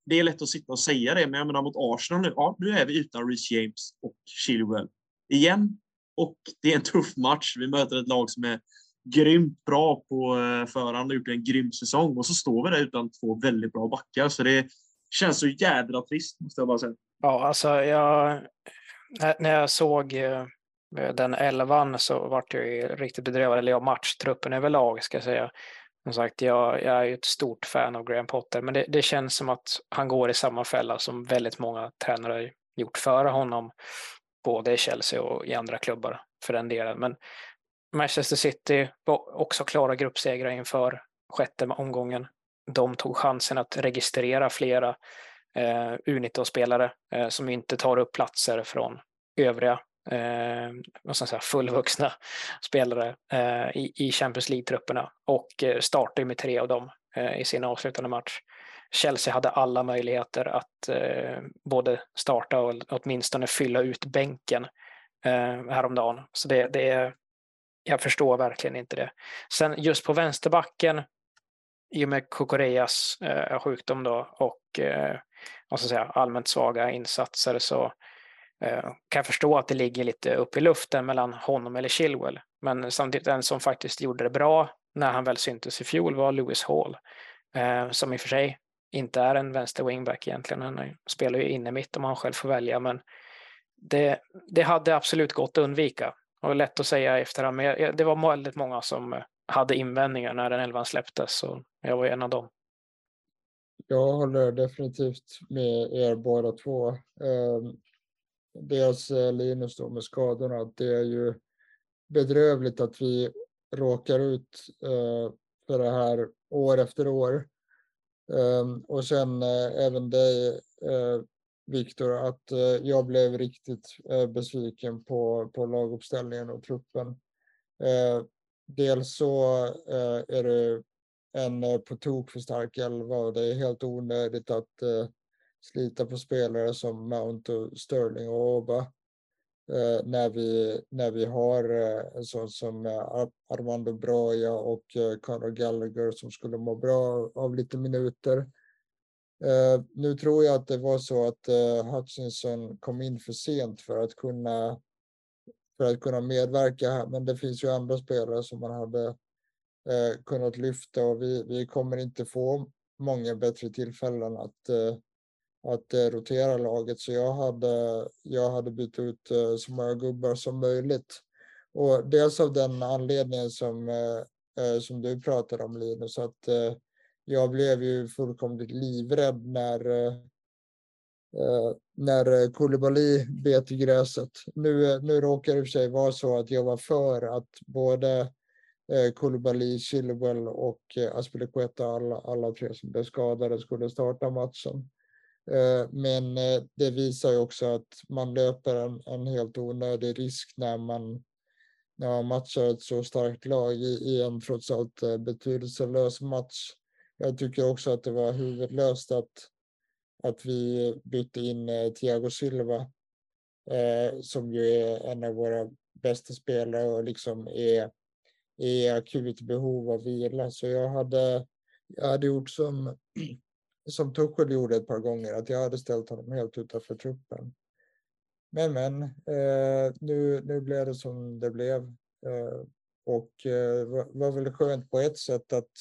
Det är lätt att sitta och säga det, men jag menar mot Arsenal nu, ja, nu är vi utan Rich James och Chilwell igen. Och det är en tuff match. Vi möter ett lag som är grymt bra på eh, förhand och gjort en grym säsong. Och så står vi där utan två väldigt bra backar. Så det känns så jädra trist, måste jag bara säga. Ja, alltså jag, när jag såg eh, Eh, den elvan så vart jag ju riktigt bedrövad, eller ja, matchtruppen överlag ska jag säga. Som sagt, jag, jag är ett stort fan av Graham Potter, men det, det, känns som att han går i samma fälla som väldigt många tränare gjort före honom, både i Chelsea och i andra klubbar för den delen. Men Manchester City var också klara gruppsegrar inför sjätte omgången. De tog chansen att registrera flera eh, U19-spelare eh, som inte tar upp platser från övriga eh, vad ska säga, fullvuxna spelare eh, i, i Champions League-trupperna och eh, startade med tre av dem eh, i sin avslutande match. Chelsea hade alla möjligheter att eh, både starta och åtminstone fylla ut bänken eh, häromdagen. Så det, det är jag förstår verkligen inte det. Sen just på vänsterbacken, i och med Kokoreas eh, sjukdom då och eh, vad ska säga, allmänt svaga insatser så Eh, kan jag förstå att det ligger lite upp i luften mellan honom eller Chilwell. Men samtidigt den som faktiskt gjorde det bra när han väl syntes i fjol var Lewis Hall, eh, som i och för sig inte är en vänster wingback egentligen. Han spelar ju inne mitt om han själv får välja, men det, det hade absolut gått att undvika. och lätt att säga i efterhand, men det var väldigt många som eh, hade invändningar när den elvan släpptes och jag var en av dem. Jag håller definitivt med er båda två. Ehm, dels eh, Linus då med skadorna, att det är ju bedrövligt att vi råkar ut eh, för det här år efter år. Ehm, och sen eh, även dig Viktor, att jag blev riktigt besviken på, på laguppställningen och truppen. Dels så är det en på tok för stark elva och det är helt onödigt att slita på spelare som Mount och Sterling och Oba. Eh, när, vi, när vi har eh, en sån som eh, Armando Broja och Conor Gallagher som skulle må bra av lite minuter. Nu tror jag att det var så att uh, Hutchinson kom in för sent för att kunna för att kunna medverka här. Men det finns ju andra spelare som man hade kunnat lyfta och vi, vi kommer inte få många bättre tillfällen att, att eh, rotera laget. Så jag hade, jag hade bytt ut eh, så många gubbar som möjligt. Och dels av den anledningen som, eh, som du pratade om Linus, att jag blev ju fullkomligt livrädd när, eh, när Koulibaly bet i gräset. Nu, nu råkar det i och för sig vara så att jag var för att både eh, Koulibaly, Chilwell och eh, Aspilicueta, alla, alla tre som blev skadade, skulle starta matchen. Eh, men eh, det visar ju också att man löper en, en helt onödig risk när man, när man matchar ett så starkt lag i, i en trots allt eh, betydelselös match. Jag tycker också att det var huvudlöst att, att vi bytte in Thiago Silva eh, som ju är en av våra bästa spelare och liksom är i akut behov av vila. Så jag hade, jag hade gjort som, som Tuchel gjorde ett par gånger, att jag hade ställt honom helt utanför truppen. Men men, eh, nu, nu blev det som det blev. Eh, och eh, var, var väl skönt på ett sätt att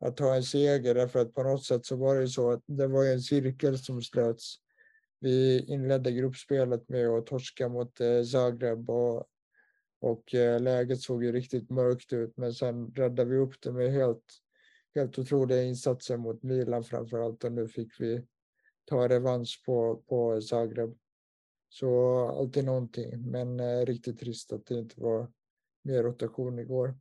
att ta en seger därför att på något sätt så var det så att det var en cirkel som slöts vi inledde gruppspelet med att torska mot eh, Zagreb och, och eh, läget såg ju riktigt mörkt ut. Men sen räddade vi upp det med helt, helt otroliga insatser mot Milan framför allt och nu fick vi ta revansch på, på Zagreb. Så alltid någonting, men eh, riktigt trist att det inte var mer rotation igår.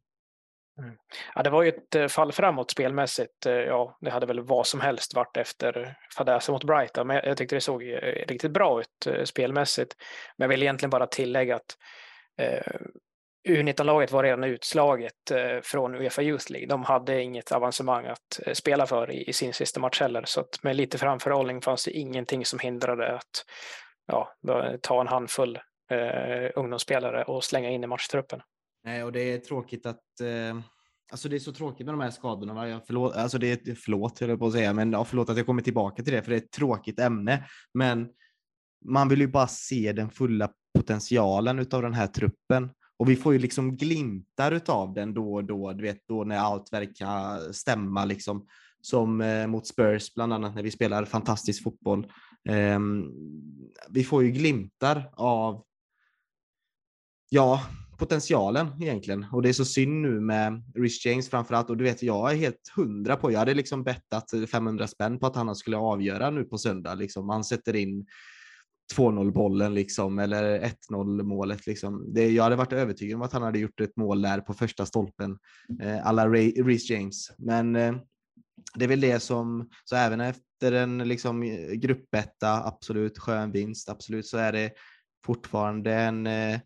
Mm. Ja, det var ju ett eh, fall framåt spelmässigt. Eh, ja, det hade väl vad som helst varit efter fadäsen mot Brighton, men jag tyckte det såg eh, riktigt bra ut spelmässigt. Men jag vill egentligen bara tillägga att eh, U19-laget var redan utslaget eh, från Uefa Youth League. De hade inget avancemang att eh, spela för i, i sin sista match heller, så att med lite framförhållning fanns det ingenting som hindrade att ja, ta en handfull eh, ungdomsspelare och slänga in i matchtruppen. Nej, och det är tråkigt att eh, Alltså det är så tråkigt med de här skadorna. Va? Jag förlåt, alltså det är, förlåt, höll jag på att säga, men ja, förlåt att jag kommer tillbaka till det, för det är ett tråkigt ämne. Men man vill ju bara se den fulla potentialen utav den här truppen. Och vi får ju liksom glimtar utav den då och då, du vet, då när allt verkar stämma liksom. Som eh, mot Spurs, bland annat när vi spelar fantastisk fotboll. Eh, vi får ju glimtar av ja, potentialen egentligen. Och det är så synd nu med Rich James framförallt. Och du vet, jag är helt hundra på, jag hade liksom bettat eh, 500 spänn på att han skulle avgöra nu på söndag. Liksom. Han sätter in 2-0 bollen liksom, eller 1-0 målet. Liksom. Det, jag hade varit övertygad om att han hade gjort ett mål där på första stolpen, eh, alla Reece James. Men eh, det är väl det som, så även efter en liksom, gruppetta, absolut skön vinst, absolut, så är det fortfarande en eh,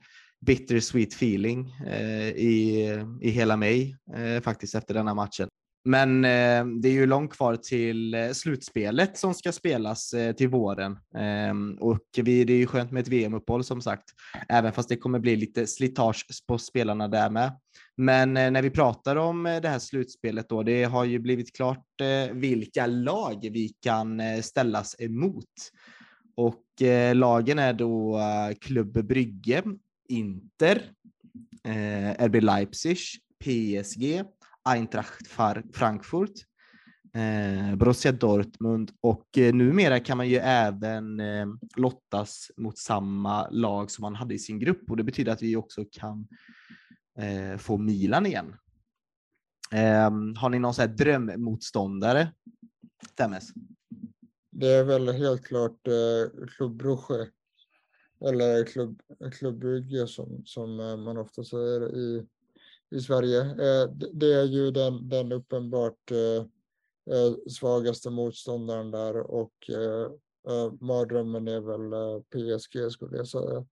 bittersweet feeling eh, i, i hela mig eh, faktiskt efter denna matchen. Men eh, det är ju långt kvar till eh, slutspelet som ska spelas eh, till våren eh, och vi, det är ju skönt med ett VM-uppehåll som sagt, även fast det kommer bli lite slitage på spelarna där med. Men eh, när vi pratar om eh, det här slutspelet då, det har ju blivit klart eh, vilka lag vi kan eh, ställas emot. Och lagen är då Klubb Brygge, Inter, RB Leipzig, PSG, Eintracht Frankfurt, eh, Borussia Dortmund och eh, numera kan man ju även eh, lottas mot samma lag som man hade i sin grupp och det betyder att vi också kan få Milan igen. Ehm, har ni någon så här drömmotståndare? Temes? Det är väl helt klart eh, Club Brugge eller Club, Club Brugge som, som man ofta säger i i Sverige. Eh, det är ju den, den uppenbart eh, eh, svagaste motståndaren där och mardrömmen är väl PSG skulle jag säga.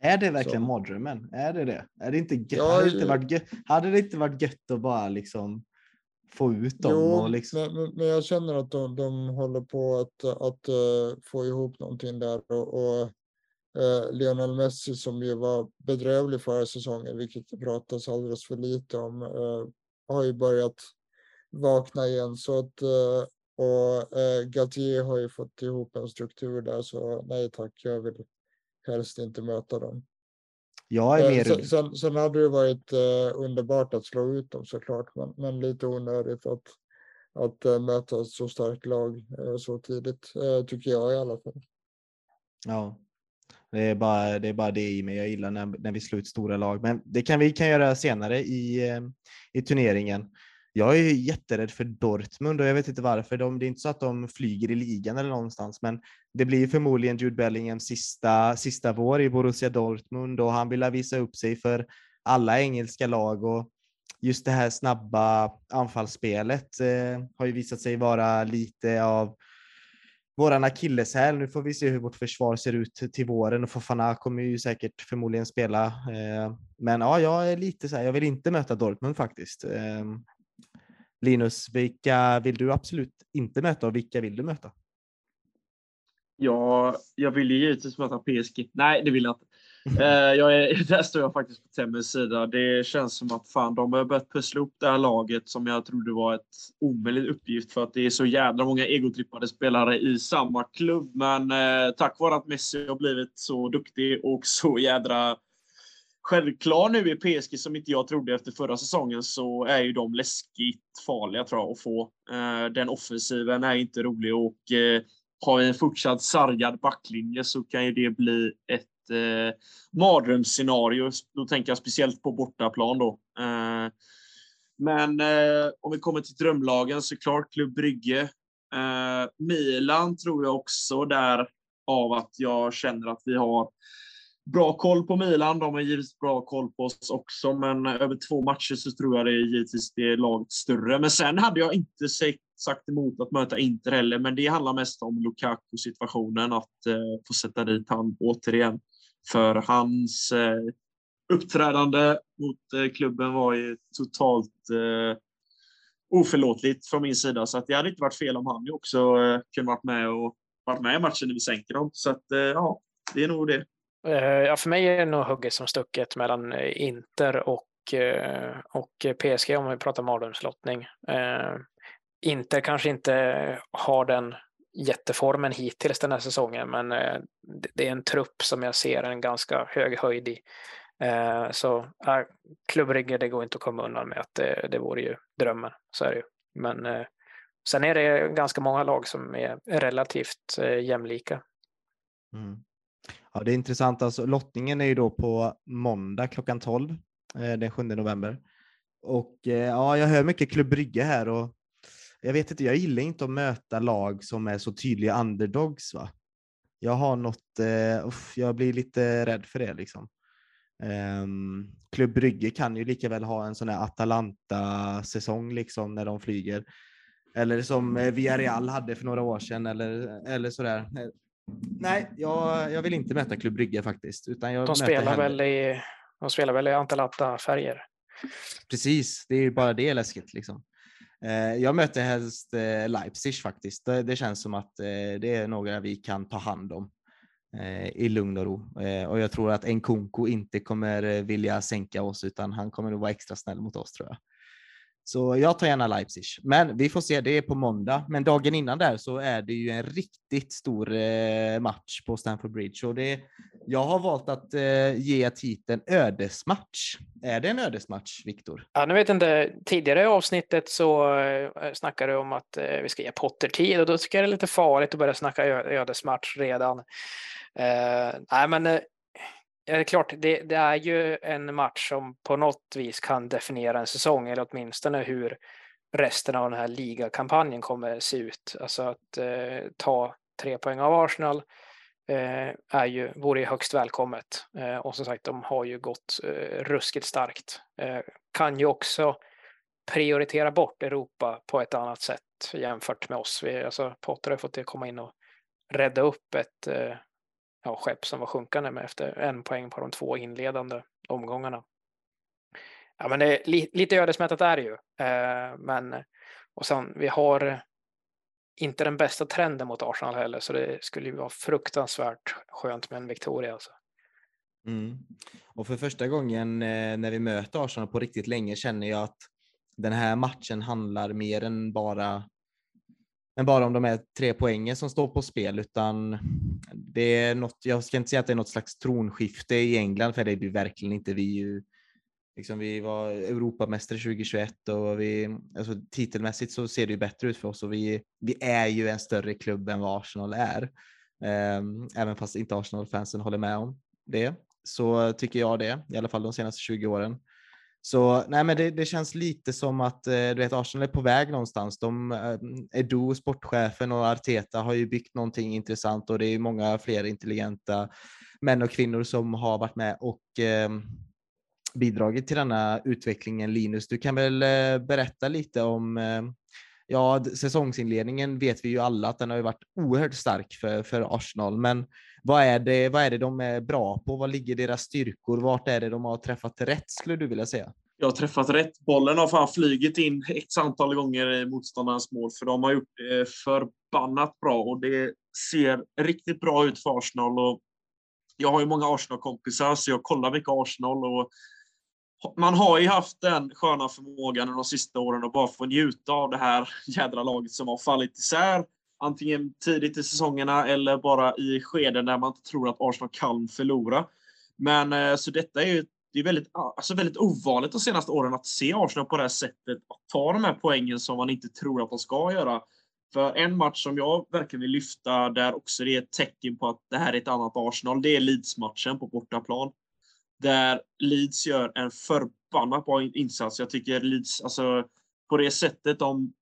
Är det verkligen mardrömmen? Är det det? Är det inte gött? Ja, hade, det inte varit gött? hade det inte varit gött att bara liksom få ut dem? Jo, och liksom... men, men jag känner att de, de håller på att, att få ihop någonting där och, och eh, Lionel Messi som ju var bedrövlig förra säsongen, vilket det pratas alldeles för lite om, eh, har ju börjat vakna igen. Så att, eh, och eh, Galtier har ju fått ihop en struktur där, så nej tack, jag vill helst inte möta dem. Jag är eh, mer... sen, sen, sen hade det varit eh, underbart att slå ut dem såklart, men, men lite onödigt att, att äh, möta ett så starkt lag äh, så tidigt, äh, tycker jag i alla fall. Ja, det är bara det, är bara det i mig jag gillar när, när vi slår ut stora lag. Men det kan vi kan göra senare i, eh, i turneringen. Jag är jätterädd för Dortmund och jag vet inte varför. De, det är inte så att de flyger i ligan eller någonstans, men det blir förmodligen Jude Bellinghams sista, sista vår i Borussia Dortmund och han vill visa upp sig för alla engelska lag och just det här snabba anfallsspelet eh, har ju visat sig vara lite av våran akilleshäl. Nu får vi se hur vårt försvar ser ut till våren och Fofana kommer ju säkert förmodligen spela. Eh, men ja, jag är lite så här, jag vill inte möta Dortmund faktiskt. Eh, Linus, vilka vill du absolut inte möta och vilka vill du möta? Ja, jag vill ju givetvis möta PSG. Nej, det vill jag inte. Eh, jag är, där står jag faktiskt på Temmes sida. Det känns som att fan, de har börjat pussla upp det här laget som jag trodde var ett omöjligt uppgift för att det är så jädra många egotrippade spelare i samma klubb. Men eh, tack vare att Messi har blivit så duktig och så jädra självklar nu i PSG som inte jag trodde efter förra säsongen så är ju de läskigt farliga tror jag att få. Eh, den offensiven är inte rolig och eh, har vi en fortsatt sargad backlinje så kan ju det bli ett eh, mardrömsscenario. Då tänker jag speciellt på bortaplan då. Eh, men eh, om vi kommer till drömlagen så klart Klubb Brygge. Eh, Milan tror jag också där av att jag känner att vi har bra koll på Milan. De har givetvis bra koll på oss också, men över två matcher så tror jag det är givetvis det laget större. Men sen hade jag inte sagt emot att möta Inter heller, men det handlar mest om Lukaku-situationen, att eh, få sätta dit han återigen. För hans eh, uppträdande mot eh, klubben var ju totalt eh, oförlåtligt från min sida, så att det hade inte varit fel om han också eh, kunde varit med och varit med i matchen när vi sänker dem. Så att eh, ja, det är nog det. Eh, ja, för mig är det nog hugget som stucket mellan eh, Inter och, eh, och PSG om vi pratar mardrömslottning. Inter kanske inte har den jätteformen hittills den här säsongen, men eh, det är en trupp som jag ser en ganska hög höjd i. Eh, så äh, klubbrygge, det går inte att komma undan med att det, det vore ju drömmen, så är det ju. Men sen är det ganska många lag som är relativt jämlika. Mm. Ja, det är intressant. Alltså, lottningen är ju då på måndag klockan 12 den 7 november. Och ja, jag hör mycket klubbrygge här och jag vet inte, jag gillar inte att möta lag som är så tydliga underdogs. Va? Jag har något, eh, uff, jag blir lite rädd för det liksom. Um, Klubb Brygge kan ju lika väl ha en sån här Atalanta-säsong liksom när de flyger. Eller som Villarreal hade för några år sedan eller, eller sådär. Nej, jag, jag vill inte möta Klubb Brygge faktiskt. Utan jag de, spelar väl i, de spelar väl i Antalata-färger? Precis, det är ju bara det läskigt. Liksom. Eh, jag möter helst eh, Leipzig faktiskt. Det, det känns som att eh, det är några vi kan ta hand om i lugn och ro. Och jag tror att Nkunku inte kommer vilja sänka oss utan han kommer nog vara extra snäll mot oss tror jag. Så jag tar gärna Leipzig. Men vi får se, det är på måndag. Men dagen innan där så är det ju en riktigt stor eh, match på Stamford Bridge. Och det, jag har valt att eh, ge titeln ödesmatch. Är det en ödesmatch, Viktor? Ja, nu vet inte. Tidigare i avsnittet så eh, snackade du om att eh, vi ska ge Potter tid och då tycker jag det är lite farligt att börja snacka ödesmatch redan. Uh, nej, men eh, Ja, det är klart, det, det, är ju en match som på något vis kan definiera en säsong eller åtminstone hur resten av den här ligakampanjen kommer se ut. Alltså att eh, ta tre poäng av Arsenal eh, är ju, vore ju högst välkommet. Eh, och som sagt, de har ju gått eh, ruskigt starkt. Eh, kan ju också prioritera bort Europa på ett annat sätt jämfört med oss. Vi, alltså, Potter har fått det komma in och rädda upp ett eh, ja, skepp som var sjunkande med efter en poäng på de två inledande omgångarna. Ja, men det är li lite ödesmättat är det ju. Eh, men och sen, vi har inte den bästa trenden mot Arsenal heller, så det skulle ju vara fruktansvärt skönt med en Victoria. Alltså. Mm. Och för första gången eh, när vi möter Arsenal på riktigt länge känner jag att den här matchen handlar mer än bara än bara om de är tre poängen som står på spel, utan det är något, jag ska inte säga att det är något slags tronskifte i England, för det är det verkligen inte. Vi, ju, liksom, vi var Europamästare 2021 och vi, alltså, titelmässigt så ser det ju bättre ut för oss och vi, vi är ju en större klubb än vad Arsenal är. Um, även fast inte Arsenal-fansen håller med om det, så tycker jag det, i alla fall de senaste 20 åren. Så nej, men det, det, känns lite som att eh, du vet, Arsenal är på väg någonstans. De, eh, Edu, sportchefen och Arteta har ju byggt någonting intressant och det är många fler intelligenta män och kvinnor som har varit med och eh, bidragit till denna utvecklingen. Linus, du kan väl eh, berätta lite om eh, Ja, säsongsinledningen vet vi ju alla att den har ju varit oerhört stark för, för Arsenal, men vad är, det, vad är det de är bra på? Vad ligger deras styrkor? Vart är det de har träffat rätt skulle du vilja säga? Jag har träffat rätt. Bollen har fan flugit in ett antal gånger i motståndarens mål, för de har gjort det förbannat bra och det ser riktigt bra ut för Arsenal. Och jag har ju många Arsenal-kompisar, så jag kollar mycket Arsenal och man har ju haft den sköna förmågan de sista åren att bara få njuta av det här jädra laget som har fallit isär antingen tidigt i säsongerna eller bara i skeden där man inte tror att Arsenal kan förlora. Men eh, så detta är ju det är väldigt, alltså väldigt ovanligt de senaste åren att se Arsenal på det här sättet. Att ta de här poängen som man inte tror att de ska göra. För en match som jag verkligen vill lyfta där också det är ett tecken på att det här är ett annat Arsenal, det är Leeds-matchen på bortaplan. Där Leeds gör en förbannat bra insats. Jag tycker Leeds, alltså på det sättet de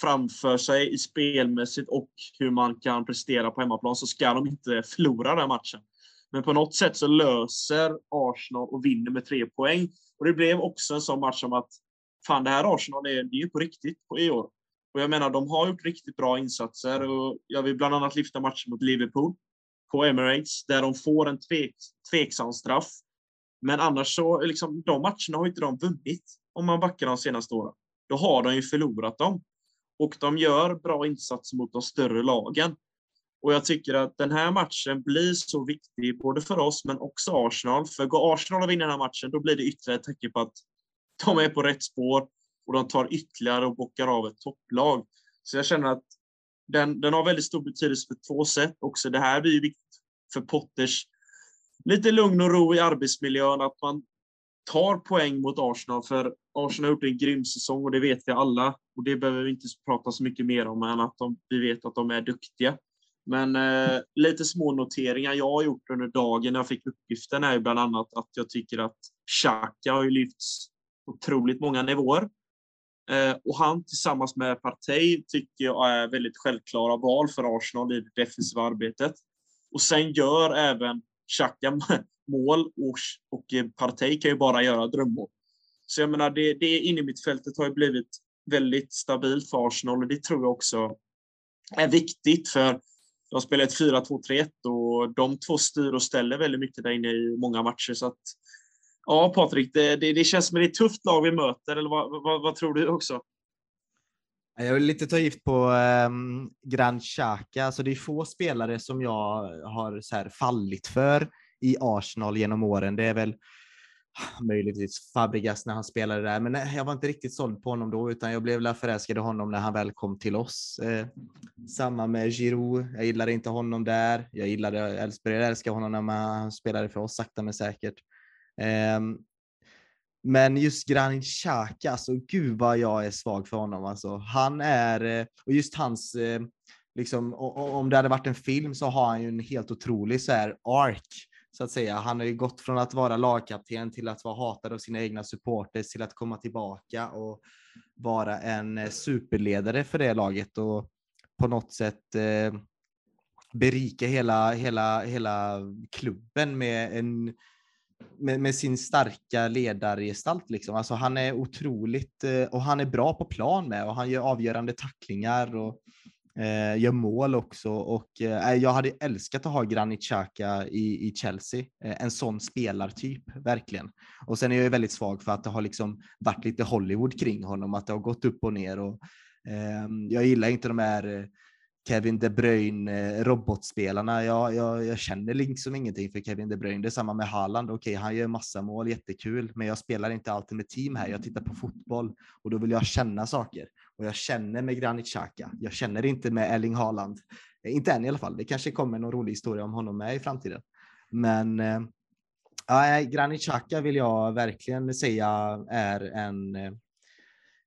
framför sig i spelmässigt och hur man kan prestera på hemmaplan så ska de inte förlora den matchen. Men på något sätt så löser Arsenal och vinner med tre poäng. Och det blev också en sån match som att fan, det här Arsenal är, det är ju på riktigt på i år. Och jag menar, de har gjort riktigt bra insatser och jag vill bland annat lyfta matchen mot Liverpool på Emirates där de får en tvek, tveksam straff. Men annars så, liksom, de matcherna har inte de vunnit om man backar de senaste åren. Då har de ju förlorat dem. Och de gör bra insatser mot de större lagen. Och jag tycker att den här matchen blir så viktig, både för oss men också Arsenal. För går Arsenal och vinner den här matchen, då blir det ytterligare ett tecken på att de är på rätt spår och de tar ytterligare och bockar av ett topplag. Så jag känner att den, den har väldigt stor betydelse på två sätt. Också det här blir viktigt för Potters lite lugn och ro i arbetsmiljön, att man tar poäng mot Arsenal. För Arsenal har gjort en grym säsong och det vet vi alla. Och det behöver vi inte prata så mycket mer om än att de, vi vet att de är duktiga. Men eh, lite små noteringar jag har gjort under dagen när jag fick uppgiften är bland annat att jag tycker att Xhaka har ju lyfts otroligt många nivåer. Eh, och han tillsammans med Partey tycker jag är väldigt självklara val för Arsenal i det defensiva arbetet. Och sen gör även Xhaka mål och, och eh, Partey kan ju bara göra drömmål. Så jag menar, det, det innermittfältet har ju blivit väldigt stabilt för Arsenal och det tror jag också är viktigt för de spelar ett 4-2-3-1 och de två styr och ställer väldigt mycket där inne i många matcher. Så att, ja, Patrik, det, det, det känns som att det är ett tufft lag vi möter, eller vad, vad, vad tror du också? Jag vill lite ta gift på um, Grand Xhaka. Alltså det är få spelare som jag har så här fallit för i Arsenal genom åren. Det är väl ah, möjligtvis Fabregas när han spelade där, men eh, jag var inte riktigt såld på honom då, utan jag blev väl förälskad i honom när han väl kom till oss. Eh, samma med Giroud. Jag gillade inte honom där. Jag gillade, jag älskade honom när han spelade för oss sakta men säkert. Eh, men just Granit Xhaka, alltså gud vad jag är svag för honom. Alltså, han är, eh, och just hans, eh, liksom, om det hade varit en film så har han ju en helt otrolig så här ark så att säga. Han har ju gått från att vara lagkapten till att vara hatad av sina egna supporters till att komma tillbaka och vara en eh, superledare för det laget och på något sätt eh, berika hela, hela, hela klubben med, en, med, med sin starka ledargestalt. Liksom. Alltså han är otroligt eh, och han är bra på plan med och han gör avgörande tacklingar och eh, gör mål också och eh, jag hade älskat att ha Granit Xhaka i, i Chelsea. Eh, en sån spelartyp, verkligen. Och sen är jag ju väldigt svag för att det har liksom varit lite Hollywood kring honom, att det har gått upp och ner och eh, jag gillar inte de här eh, Kevin De Bruyne eh, robotspelarna. Jag, jag, jag, känner liksom ingenting för Kevin De Bruyne. Det är samma med Haaland. Okej, okay, han gör massa mål, jättekul, men jag spelar inte alltid med team här. Jag tittar på fotboll och då vill jag känna saker och jag känner med Granit Xhaka. Jag känner inte med Erling Haaland. Eh, inte än i alla fall. Det kanske kommer någon rolig historia om honom med i framtiden. Men äh, Granit Xhaka vill jag verkligen säga är en,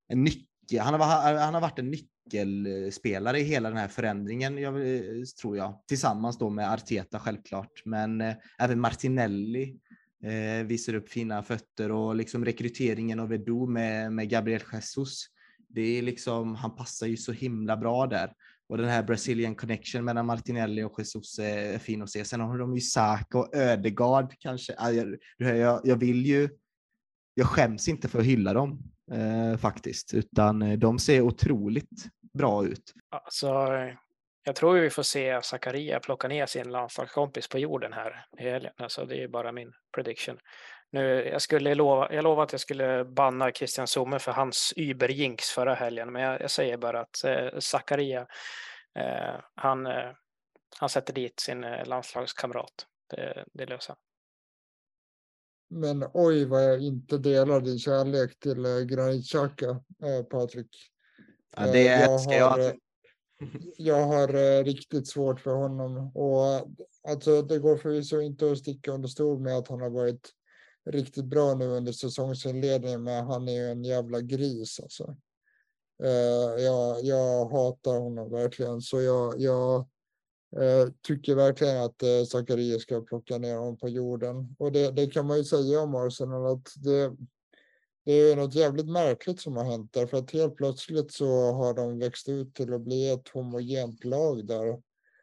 en nyckel. Han har, han har varit en nyckel nyckelspelare i hela den här förändringen, jag, eh, tror jag. Tillsammans då med Arteta självklart. Men eh, även Martinelli eh, visar upp fina fötter och liksom rekryteringen av Edo med, med Gabriel Jesus det är liksom, han passar ju så himla bra där. Och den här Brazilian connection mellan Martinelli och Jesus är fin att se. Sen har de ju Saka och Ödegard kanske. Jag, jag, jag vill ju, jag skäms inte för att hylla dem eh, faktiskt, utan eh, de ser otroligt bra ut. Alltså, jag tror vi får se Zakaria plocka ner sin landslagskompis på jorden här i helgen. Alltså, det är bara min prediction. Nu, jag, skulle lova, jag lovade att jag skulle banna Christian Zomer för hans überjinx förra helgen, men jag, jag säger bara att eh, Zakaria, eh, han, eh, han sätter dit sin eh, landslagskamrat. Det, det löser men oj vad jag inte delar din kärlek till eh, Granit Xhaka, eh, Patrik. Ja, det eh, jag ska har, jag. jag har riktigt svårt för honom och alltså, det går förvisso inte att sticka under stol med att han har varit riktigt bra nu under säsongsinledningen, men han är ju en jävla gris alltså. Jag, jag hatar honom verkligen, så jag, jag eh, tycker verkligen att eh, Zacharias ska plocka ner honom på jorden. Och det, det kan man ju säga om Arsenal att det, det är något jävligt märkligt som har hänt där, för att helt plötsligt så har de växt ut till att bli ett homogent lag där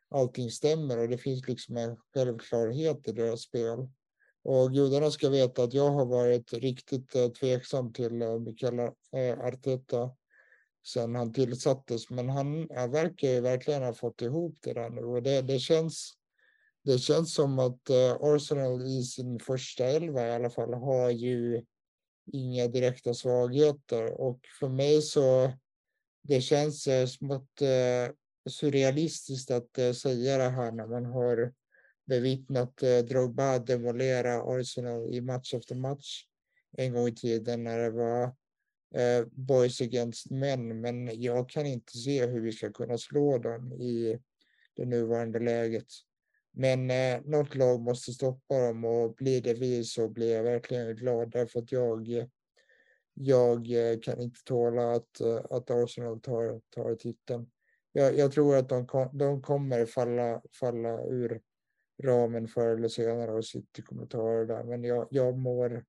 allting stämmer och det finns liksom en självklarhet i deras spel. Och gudarna ska veta att jag har varit riktigt eh, tveksam till eh, Mikael Arteta sen han tillsattes, men han, han verkar ju verkligen ha fått ihop det där nu. Och det, det känns det känns som att eh, Arsenal i sin första elva i alla fall har ju inga direkta svagheter. Och för mig så det känns eh, smått eh, surrealistiskt att säga det här när man har bevittnat Drogba demolera Arsenal i match efter match en gång i tiden när det var eh, boys against men. Men jag kan inte se hur vi ska kunna slå dem i det nuvarande läget. Men eh, något lag måste stoppa dem och blir det vi så blir jag verkligen glad därför att jag jag eh, kan inte tåla att, eh, att Arsenal tar, tar titeln. Jag, jag tror att de, kom, de kommer falla, falla ur ramen förr eller senare och City-kommentarer där. Men jag, jag, mår,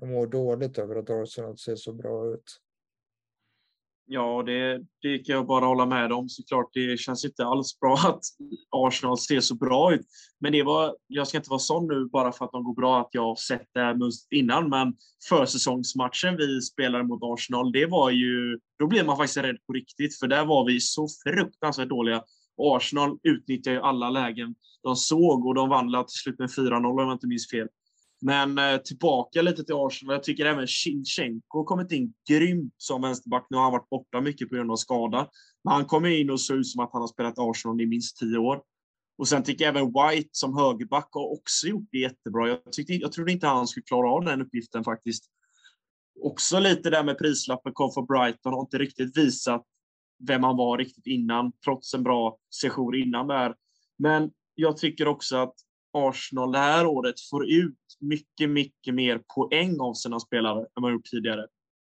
jag mår dåligt över att Arsenal ser så bra ut. Ja, det, det kan jag bara hålla med om. Såklart, det känns inte alls bra att Arsenal ser så bra ut. Men det var, jag ska inte vara sån nu bara för att de går bra att jag har sett det här innan. Men försäsongsmatchen vi spelade mot Arsenal, det var ju, då blev man faktiskt rädd på riktigt. För där var vi så fruktansvärt dåliga. Arsenal utnyttjade ju alla lägen de såg och de vann till slut med 4-0 om jag inte minns fel. Men eh, tillbaka lite till Arsenal. Jag tycker även Shinchenko kommit in grymt som vänsterback. Nu har han varit borta mycket på grund av skada. Men han kommer in och ser ut som att han har spelat Arsenal i minst tio år. Och sen tycker jag även White som högerback har också gjort det jättebra. Jag, tyckte, jag trodde inte han skulle klara av den uppgiften faktiskt. Också lite där med prislappen kom från Brighton har inte riktigt visat vem han var riktigt innan, trots en bra session innan där. Men jag tycker också att Arsenal det här året får ut mycket, mycket mer poäng av sina spelare än man gjort tidigare.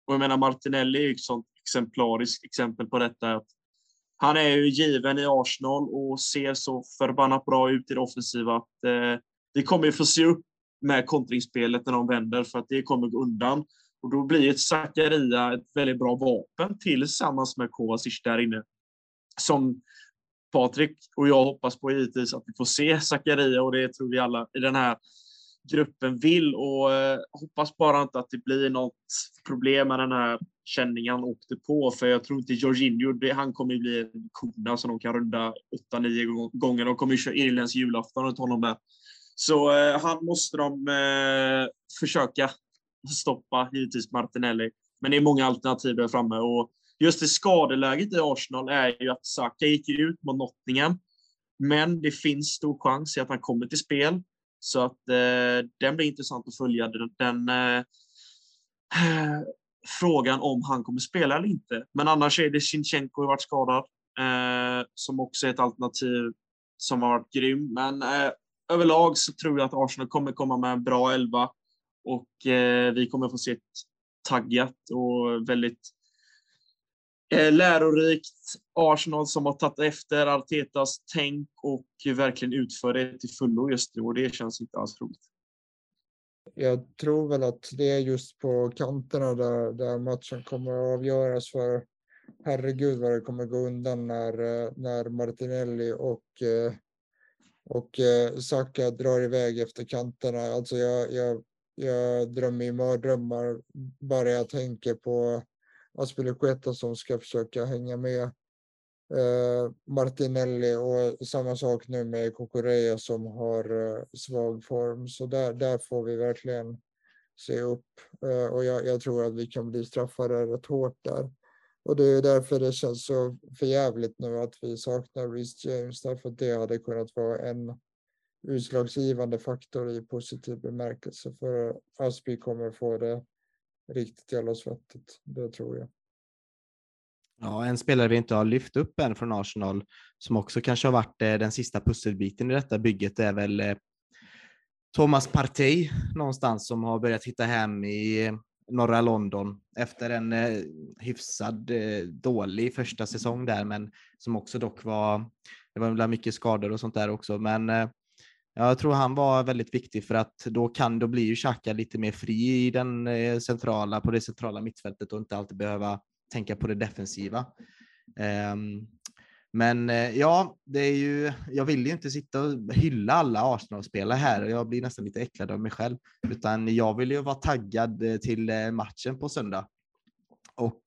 Och jag menar Martinelli är ju ett sånt exemplariskt exempel på detta. Att han är ju given i Arsenal och ser så förbannat bra ut i det offensiva att eh, vi kommer ju få se upp med kontringsspelet när de vänder för att det kommer gå undan. Och då blir ett Zakaria ett väldigt bra vapen tillsammans med Kovacic där inne. Som Patrik och jag hoppas på givetvis att vi får se Zakaria och det tror vi alla i den här gruppen vill och eh, hoppas bara inte att det blir något problem med den här känningen han åkte på för jag tror inte Jorginho, det, han kommer bli en kona som de kan runda 8-9 gånger. De kommer ju köra irländsk julafton åt honom där. Så eh, han måste de eh, försöka stoppa, givetvis Martinelli. Men det är många alternativ där framme och just det skadeläget i Arsenal är ju att Saka gick ut mot Nottingham. Men det finns stor chans i att han kommer till spel. Så att eh, den blir intressant att följa. Den, den eh, frågan om han kommer spela eller inte. Men annars är det Sinchenko har varit skadad. Eh, som också är ett alternativ som har varit grym. Men eh, överlag så tror jag att Arsenal kommer komma med en bra elva. Och eh, vi kommer få se ett taggat och väldigt Eh, lärorikt. Arsenal som har tagit efter Artetas tänk och verkligen utför det till fullo just nu och det känns inte alls roligt. Jag tror väl att det är just på kanterna där, där matchen kommer att avgöras för herregud vad det kommer gå undan när, eh, när Martinelli och, eh, och Saka drar iväg efter kanterna. Alltså jag, jag, jag drömmer i mardrömmar bara jag tänker på Aspilicueta som ska försöka hänga med. Eh, Martinelli och samma sak nu med Kokorea som har eh, svag form. Så där, där får vi verkligen se upp. Eh, och jag, jag, tror att vi kan bli straffade rätt hårt där. Och det är därför det känns så förjävligt nu att vi saknar Reece James. Därför att det hade kunnat vara en utslagsgivande faktor i positiv bemärkelse. För Aspi kommer få det riktigt jävla svettigt. Det tror jag. Ja, en spelare vi inte har lyft upp än från Arsenal som också kanske har varit eh, den sista pusselbiten i detta bygget är väl eh, Thomas Partey någonstans som har börjat hitta hem i eh, norra London efter en eh, hyfsad eh, dålig första säsong där, men som också dock var, det var väl mycket skador och sånt där också, men eh, jag tror han var väldigt viktig för att då kan, då blir ju Xhaka lite mer fri i den eh, centrala, på det centrala mittfältet och inte alltid behöva tänka på det defensiva. Um, men eh, ja, det är ju, jag vill ju inte sitta och hylla alla Arsenal-spelare här och jag blir nästan lite äcklad av mig själv, utan jag vill ju vara taggad eh, till matchen på söndag. Och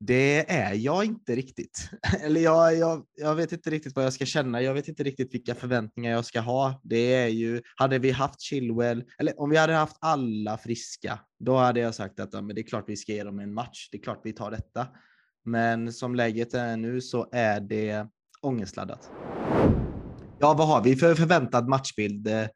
det är jag inte riktigt. Eller jag, jag, jag vet inte riktigt vad jag ska känna. Jag vet inte riktigt vilka förväntningar jag ska ha. Det är ju, hade vi haft Chilwell, eller om vi hade haft alla friska, då hade jag sagt att ja, men det är klart vi ska ge dem en match. Det är klart vi tar detta. Men som läget är nu så är det ångestladdat. Ja, vad har vi för förväntad matchbild eh,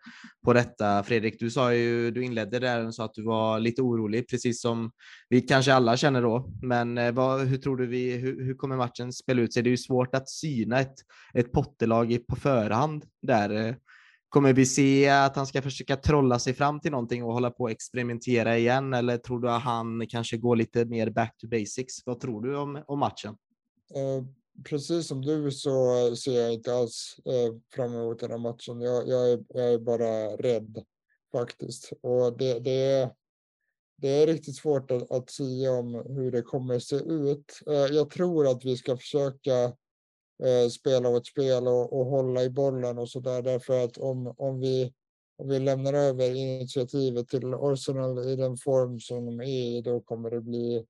på detta? Fredrik, du sa ju, du inledde där och sa att du var lite orolig, precis som vi kanske alla känner då. Men eh, vad, hur tror du vi, hur, hur, kommer matchen spela ut sig? Det är ju svårt att syna ett, ett pottelag på förhand där. Eh. Kommer vi se att han ska försöka trolla sig fram till någonting och hålla på och experimentera igen? Eller tror du att han kanske går lite mer back to basics? Vad tror du om, om matchen? Precis som du så ser jag inte alls eh, fram emot den här matchen. Jag, jag, är, jag är bara rädd faktiskt. Och det, det, är, det är riktigt svårt att, att säga om hur det kommer se ut. Eh, jag tror att vi ska försöka eh, spela vårt spel och, och hålla i bollen och så där. Därför att om, om, vi, om vi lämnar över initiativet till Arsenal i den form som de är i, då kommer det bli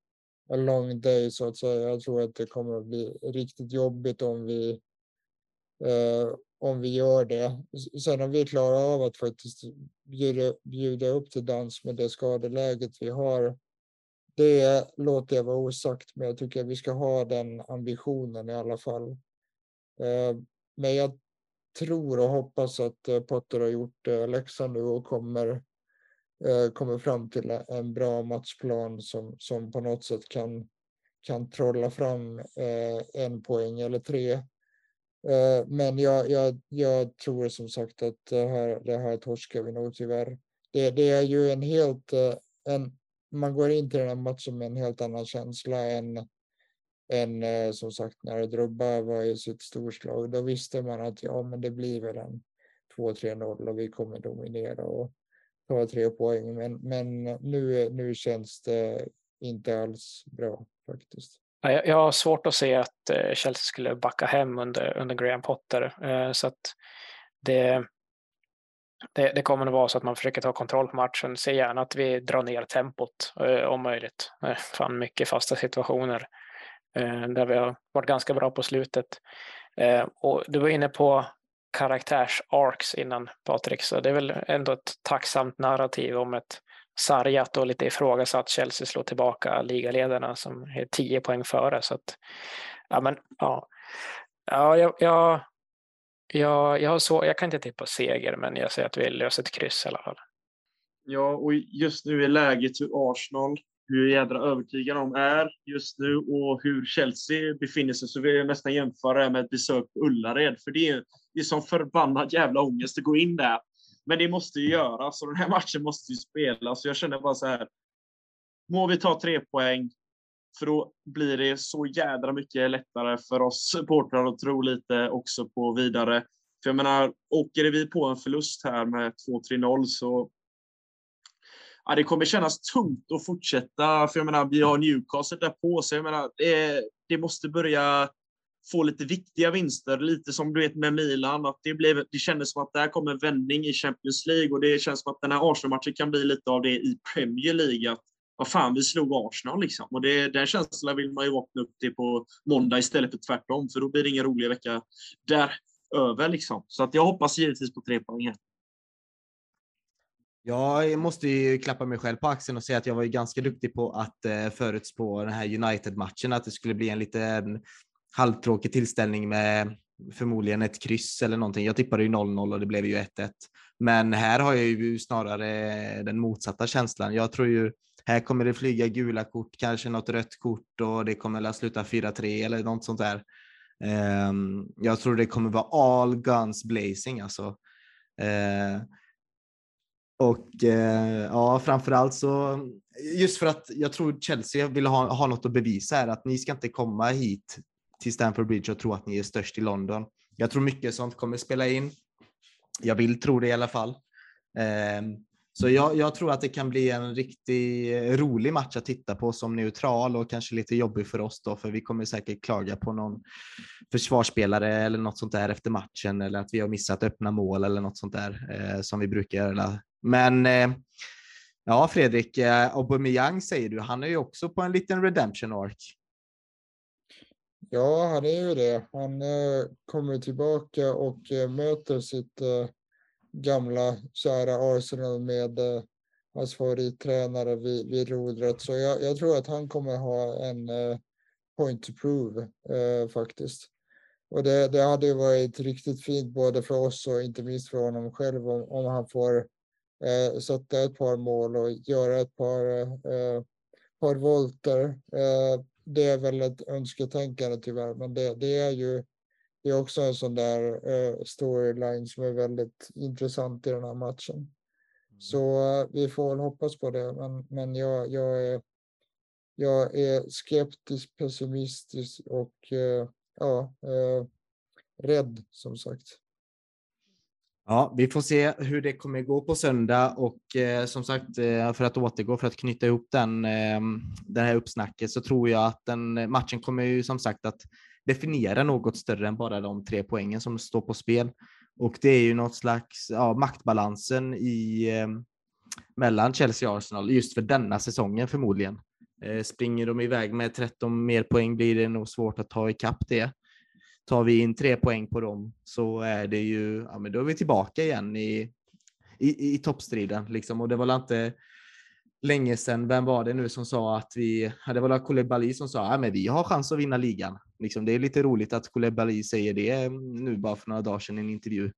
a long day så att säga. Jag tror att det kommer att bli riktigt jobbigt om vi eh, om vi gör det. Sen om vi klarar av att faktiskt bjuda, bjuda upp till dans med det skadeläget vi har. Det låter jag vara osagt, men jag tycker att vi ska ha den ambitionen i alla fall. Eh, men jag tror och hoppas att eh, Potter har gjort eh, läxan nu och kommer, Eh, kommer fram till en bra matchplan som, som på något sätt kan, kan trolla fram eh, en poäng eller tre. Eh, men jag, jag, jag tror som sagt att det här, det här torskar vi nog tyvärr. Det, det är ju en helt... En, man går in till den här matchen med en helt annan känsla än än eh, som sagt när Drogba var i sitt storslag. Då visste man att ja, men det blir väl en 2-3-0 och vi kommer dominera och ta tre poäng. Men, men nu, nu känns det inte alls bra faktiskt. Jag har svårt att se att eh, Chelsea skulle backa hem under, under Graham Potter. Eh, så att det, det, det, kommer att vara så att man försöker ta kontroll på matchen. Se gärna att vi drar ner tempot eh, om möjligt. Fan mycket fasta situationer. Där vi har varit ganska bra på slutet. Och du var inne på karaktärs-arcs innan Patrik, så det är väl ändå ett tacksamt narrativ om ett sargat och lite ifrågasatt Chelsea slår tillbaka ligaledarna som är tio poäng före. Så att, ja, men, ja. Ja, jag, jag, jag, jag, har så, jag kan inte tippa seger, men jag säger att vi löser ett kryss i alla fall. Ja, och just nu är läget hur Arsenal hur jädra övertygad de är just nu och hur Chelsea befinner sig så vill jag nästan jämföra det med ett besök på Ullared. För det är, det är som förbannad jävla ångest att gå in där. Men det måste ju göras och den här matchen måste ju spelas. Så jag känner bara så här. Må vi ta tre poäng, för då blir det så jädra mycket lättare för oss supportrar att tro lite också på vidare. För jag menar, åker vi på en förlust här med 2-3-0 så ja, det kommer kännas tungt att fortsätta. För jag menar, vi har Newcastle där på, så jag menar, det, det måste börja få lite viktiga vinster, lite som du vet med Milan. Att det, blev, det kändes som att det kom en vändning i Champions League och det känns som att den här Arsenal-matchen kan bli lite av det i Premier League. Att, vad fan, vi slog Arsenal liksom. Och det, den känslan vill man ju vakna upp till på måndag istället för tvärtom, för då blir det ingen rolig vecka däröver liksom. Så att jag hoppas givetvis på tre poäng här. Jag måste ju klappa mig själv på axeln och säga att jag var ju ganska duktig på att eh, förutspå den här United-matchen, att det skulle bli en lite mm, halvtråkig tillställning med förmodligen ett kryss eller någonting. Jag tippade ju 0-0 och det blev ju 1-1. Men här har jag ju snarare den motsatta känslan. Jag tror ju här kommer det flyga gula kort, kanske något rött kort och det kommer att sluta 4-3 eller något sånt där. Ehm, jag tror det kommer vara all guns blazing alltså. Eh, och eh, ja, framförallt så just för att jag tror Chelsea vill ha, ha något att bevisa här, att ni ska inte komma hit till Stamford Bridge och tro att ni är störst i London. Jag tror mycket sånt kommer spela in. Jag vill tro det i alla fall. Eh, så jag, jag, tror att det kan bli en riktigt eh, rolig match att titta på som neutral och kanske lite jobbig för oss då, för vi kommer säkert klaga på någon försvarsspelare eller något sånt där efter matchen eller att vi har missat öppna mål eller något sånt där eh, som vi brukar göra. Men eh, ja, Fredrik, eh, Aubameyang säger du, han är ju också på en liten redemption ark. Ja, han är ju det. Han eh, kommer tillbaka och eh, möter sitt eh, gamla kära Arsenal med eh, hans favorittränare vid, vid rodret. Så jag, jag, tror att han kommer ha en eh, point to prove eh, faktiskt. Och det, det hade ju varit riktigt fint både för oss och inte minst för honom själv om, om han får eh, sätta ett par mål och göra ett par, eh, par volter. Eh, det är väl ett önsketänkande tyvärr, men det, det är ju det är också en sån där uh, storyline som är väldigt intressant i den här matchen. Mm. Så uh, vi får väl hoppas på det, men, men jag, jag, är, jag är skeptisk, pessimistisk och uh, ja, rädd som sagt. Ja, vi får se hur det kommer gå på söndag och eh, som sagt eh, för att återgå för att knyta ihop den, eh, det här uppsnacket så tror jag att den matchen kommer ju som sagt att definiera något större än bara de tre poängen som står på spel. Och det är ju något slags ja, maktbalansen i eh, mellan Chelsea och Arsenal just för denna säsongen förmodligen. Eh, springer de iväg med 13 mer poäng blir det nog svårt att ta ikapp det. Tar vi in tre poäng på dem så är det ju, ja men då är vi tillbaka igen i, i, i toppstriden liksom och det var inte länge sedan, vem var det nu som sa att vi, det var Koulibaly som sa att vi har chans att vinna ligan. Liksom, det är lite roligt att Koulibaly säger det nu bara för några dagar sedan i en intervju.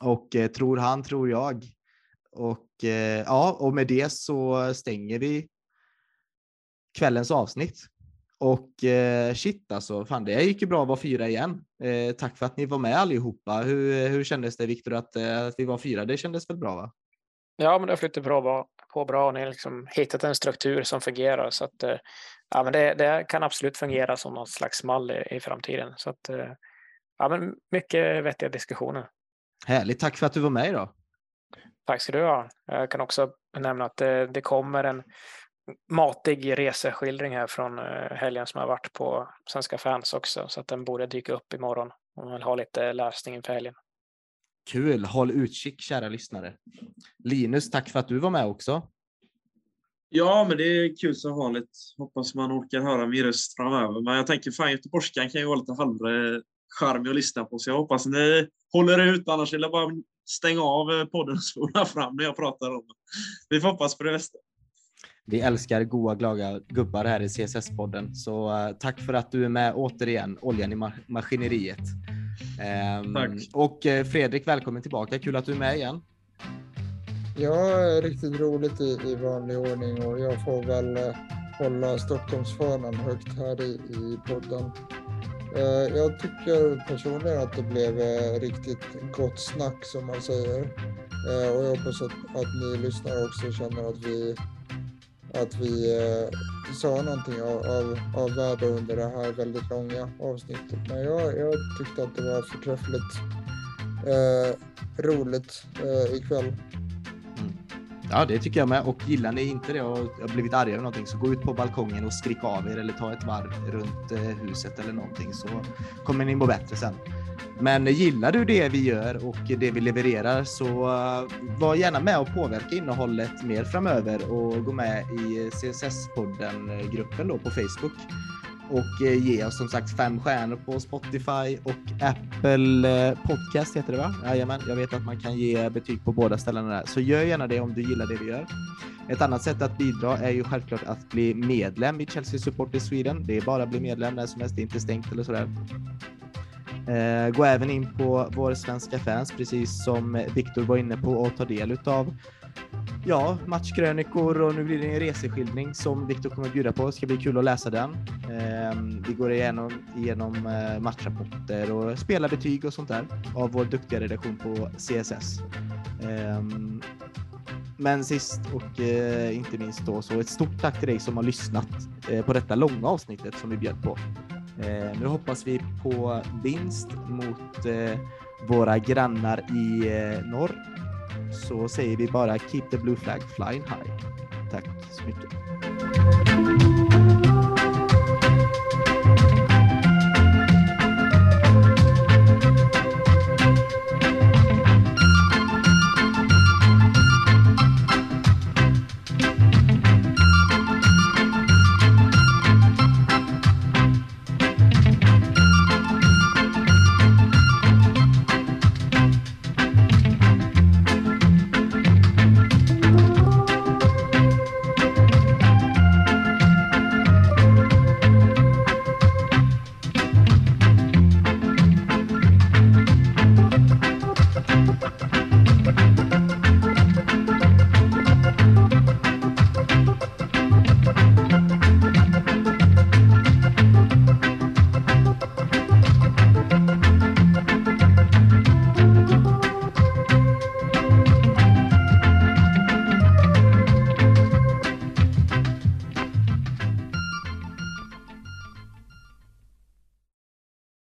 Och eh, tror han, tror jag. Och eh, ja, och med det så stänger vi kvällens avsnitt. Och eh, shit alltså, fan det gick ju bra att vara fyra igen. Eh, tack för att ni var med allihopa. Hur, hur kändes det Viktor att, eh, att vi var fyra? Det kändes väl bra va? Ja, men det har flyttat bra på bra och ni har liksom hittat en struktur som fungerar. Så att, eh, ja, men det, det kan absolut fungera som något slags mall i, i framtiden. Så att, eh, ja, men mycket vettiga diskussioner. Härligt, tack för att du var med idag. Tack ska du ha. Jag kan också nämna att det, det kommer en matig reseskildring här från eh, helgen som har varit på Svenska fans också, så att den borde dyka upp imorgon om man vill ha lite läsning inför helgen. Kul, håll utkik kära lyssnare. Linus, tack för att du var med också. Ja, men det är kul som vanligt. Hoppas man orkar höra min röst framöver. Men jag tänker fan göteborgskan kan ju vara lite halvcharmig att lyssna på, så jag hoppas ni håller ut. Annars vill jag bara stänga av podden och spola fram när jag pratar om det. Vi får hoppas på det bästa. Vi älskar goa, glada gubbar här i CSS-podden, så uh, tack för att du är med återigen, oljan i ma maskineriet. Um, tack. Och uh, Fredrik, välkommen tillbaka. Kul att du är med igen. Ja, riktigt roligt i, i vanlig ordning och jag får väl uh, hålla Stockholmsfanan högt här i, i podden. Uh, jag tycker personligen att det blev uh, riktigt gott snack som man säger. Uh, och jag hoppas att, att ni lyssnare också känner att vi att vi eh, sa någonting av, av, av värde under det här väldigt långa avsnittet. Men jag, jag tyckte att det var förträffligt eh, roligt eh, ikväll. Mm. Ja, det tycker jag med. Och gillar ni inte det och har blivit arga över någonting så gå ut på balkongen och skrik av er eller ta ett varv runt eh, huset eller någonting så kommer ni må bättre sen. Men gillar du det vi gör och det vi levererar så eh, var gärna med och påverka innehållet mer framöver och gå med i CSS-podden-gruppen då på Facebook och eh, ge oss som sagt fem stjärnor på Spotify och Apple eh, Podcast heter det va? Jajamän, jag vet att man kan ge betyg på båda ställena där. Så gör gärna det om du gillar det vi gör. Ett annat sätt att bidra är ju självklart att bli medlem i Chelsea Support i Sweden. Det är bara att bli medlem när som helst, det är inte stängt eller sådär. Eh, gå även in på vår svenska fans, precis som Viktor var inne på, och ta del utav ja, matchkrönikor och nu blir det en reseskildring som Viktor kommer att bjuda på. Det ska bli kul att läsa den. Ehm, vi går igenom, igenom eh, matchrapporter och spelarbetyg och sånt där av vår duktiga redaktion på CSS. Ehm, men sist och eh, inte minst då så ett stort tack till dig som har lyssnat på detta långa avsnittet som vi bjöd på. Eh, nu hoppas vi på vinst mot eh, våra grannar i eh, norr. Så säger vi bara keep the blue flag flying high. Tack så mycket.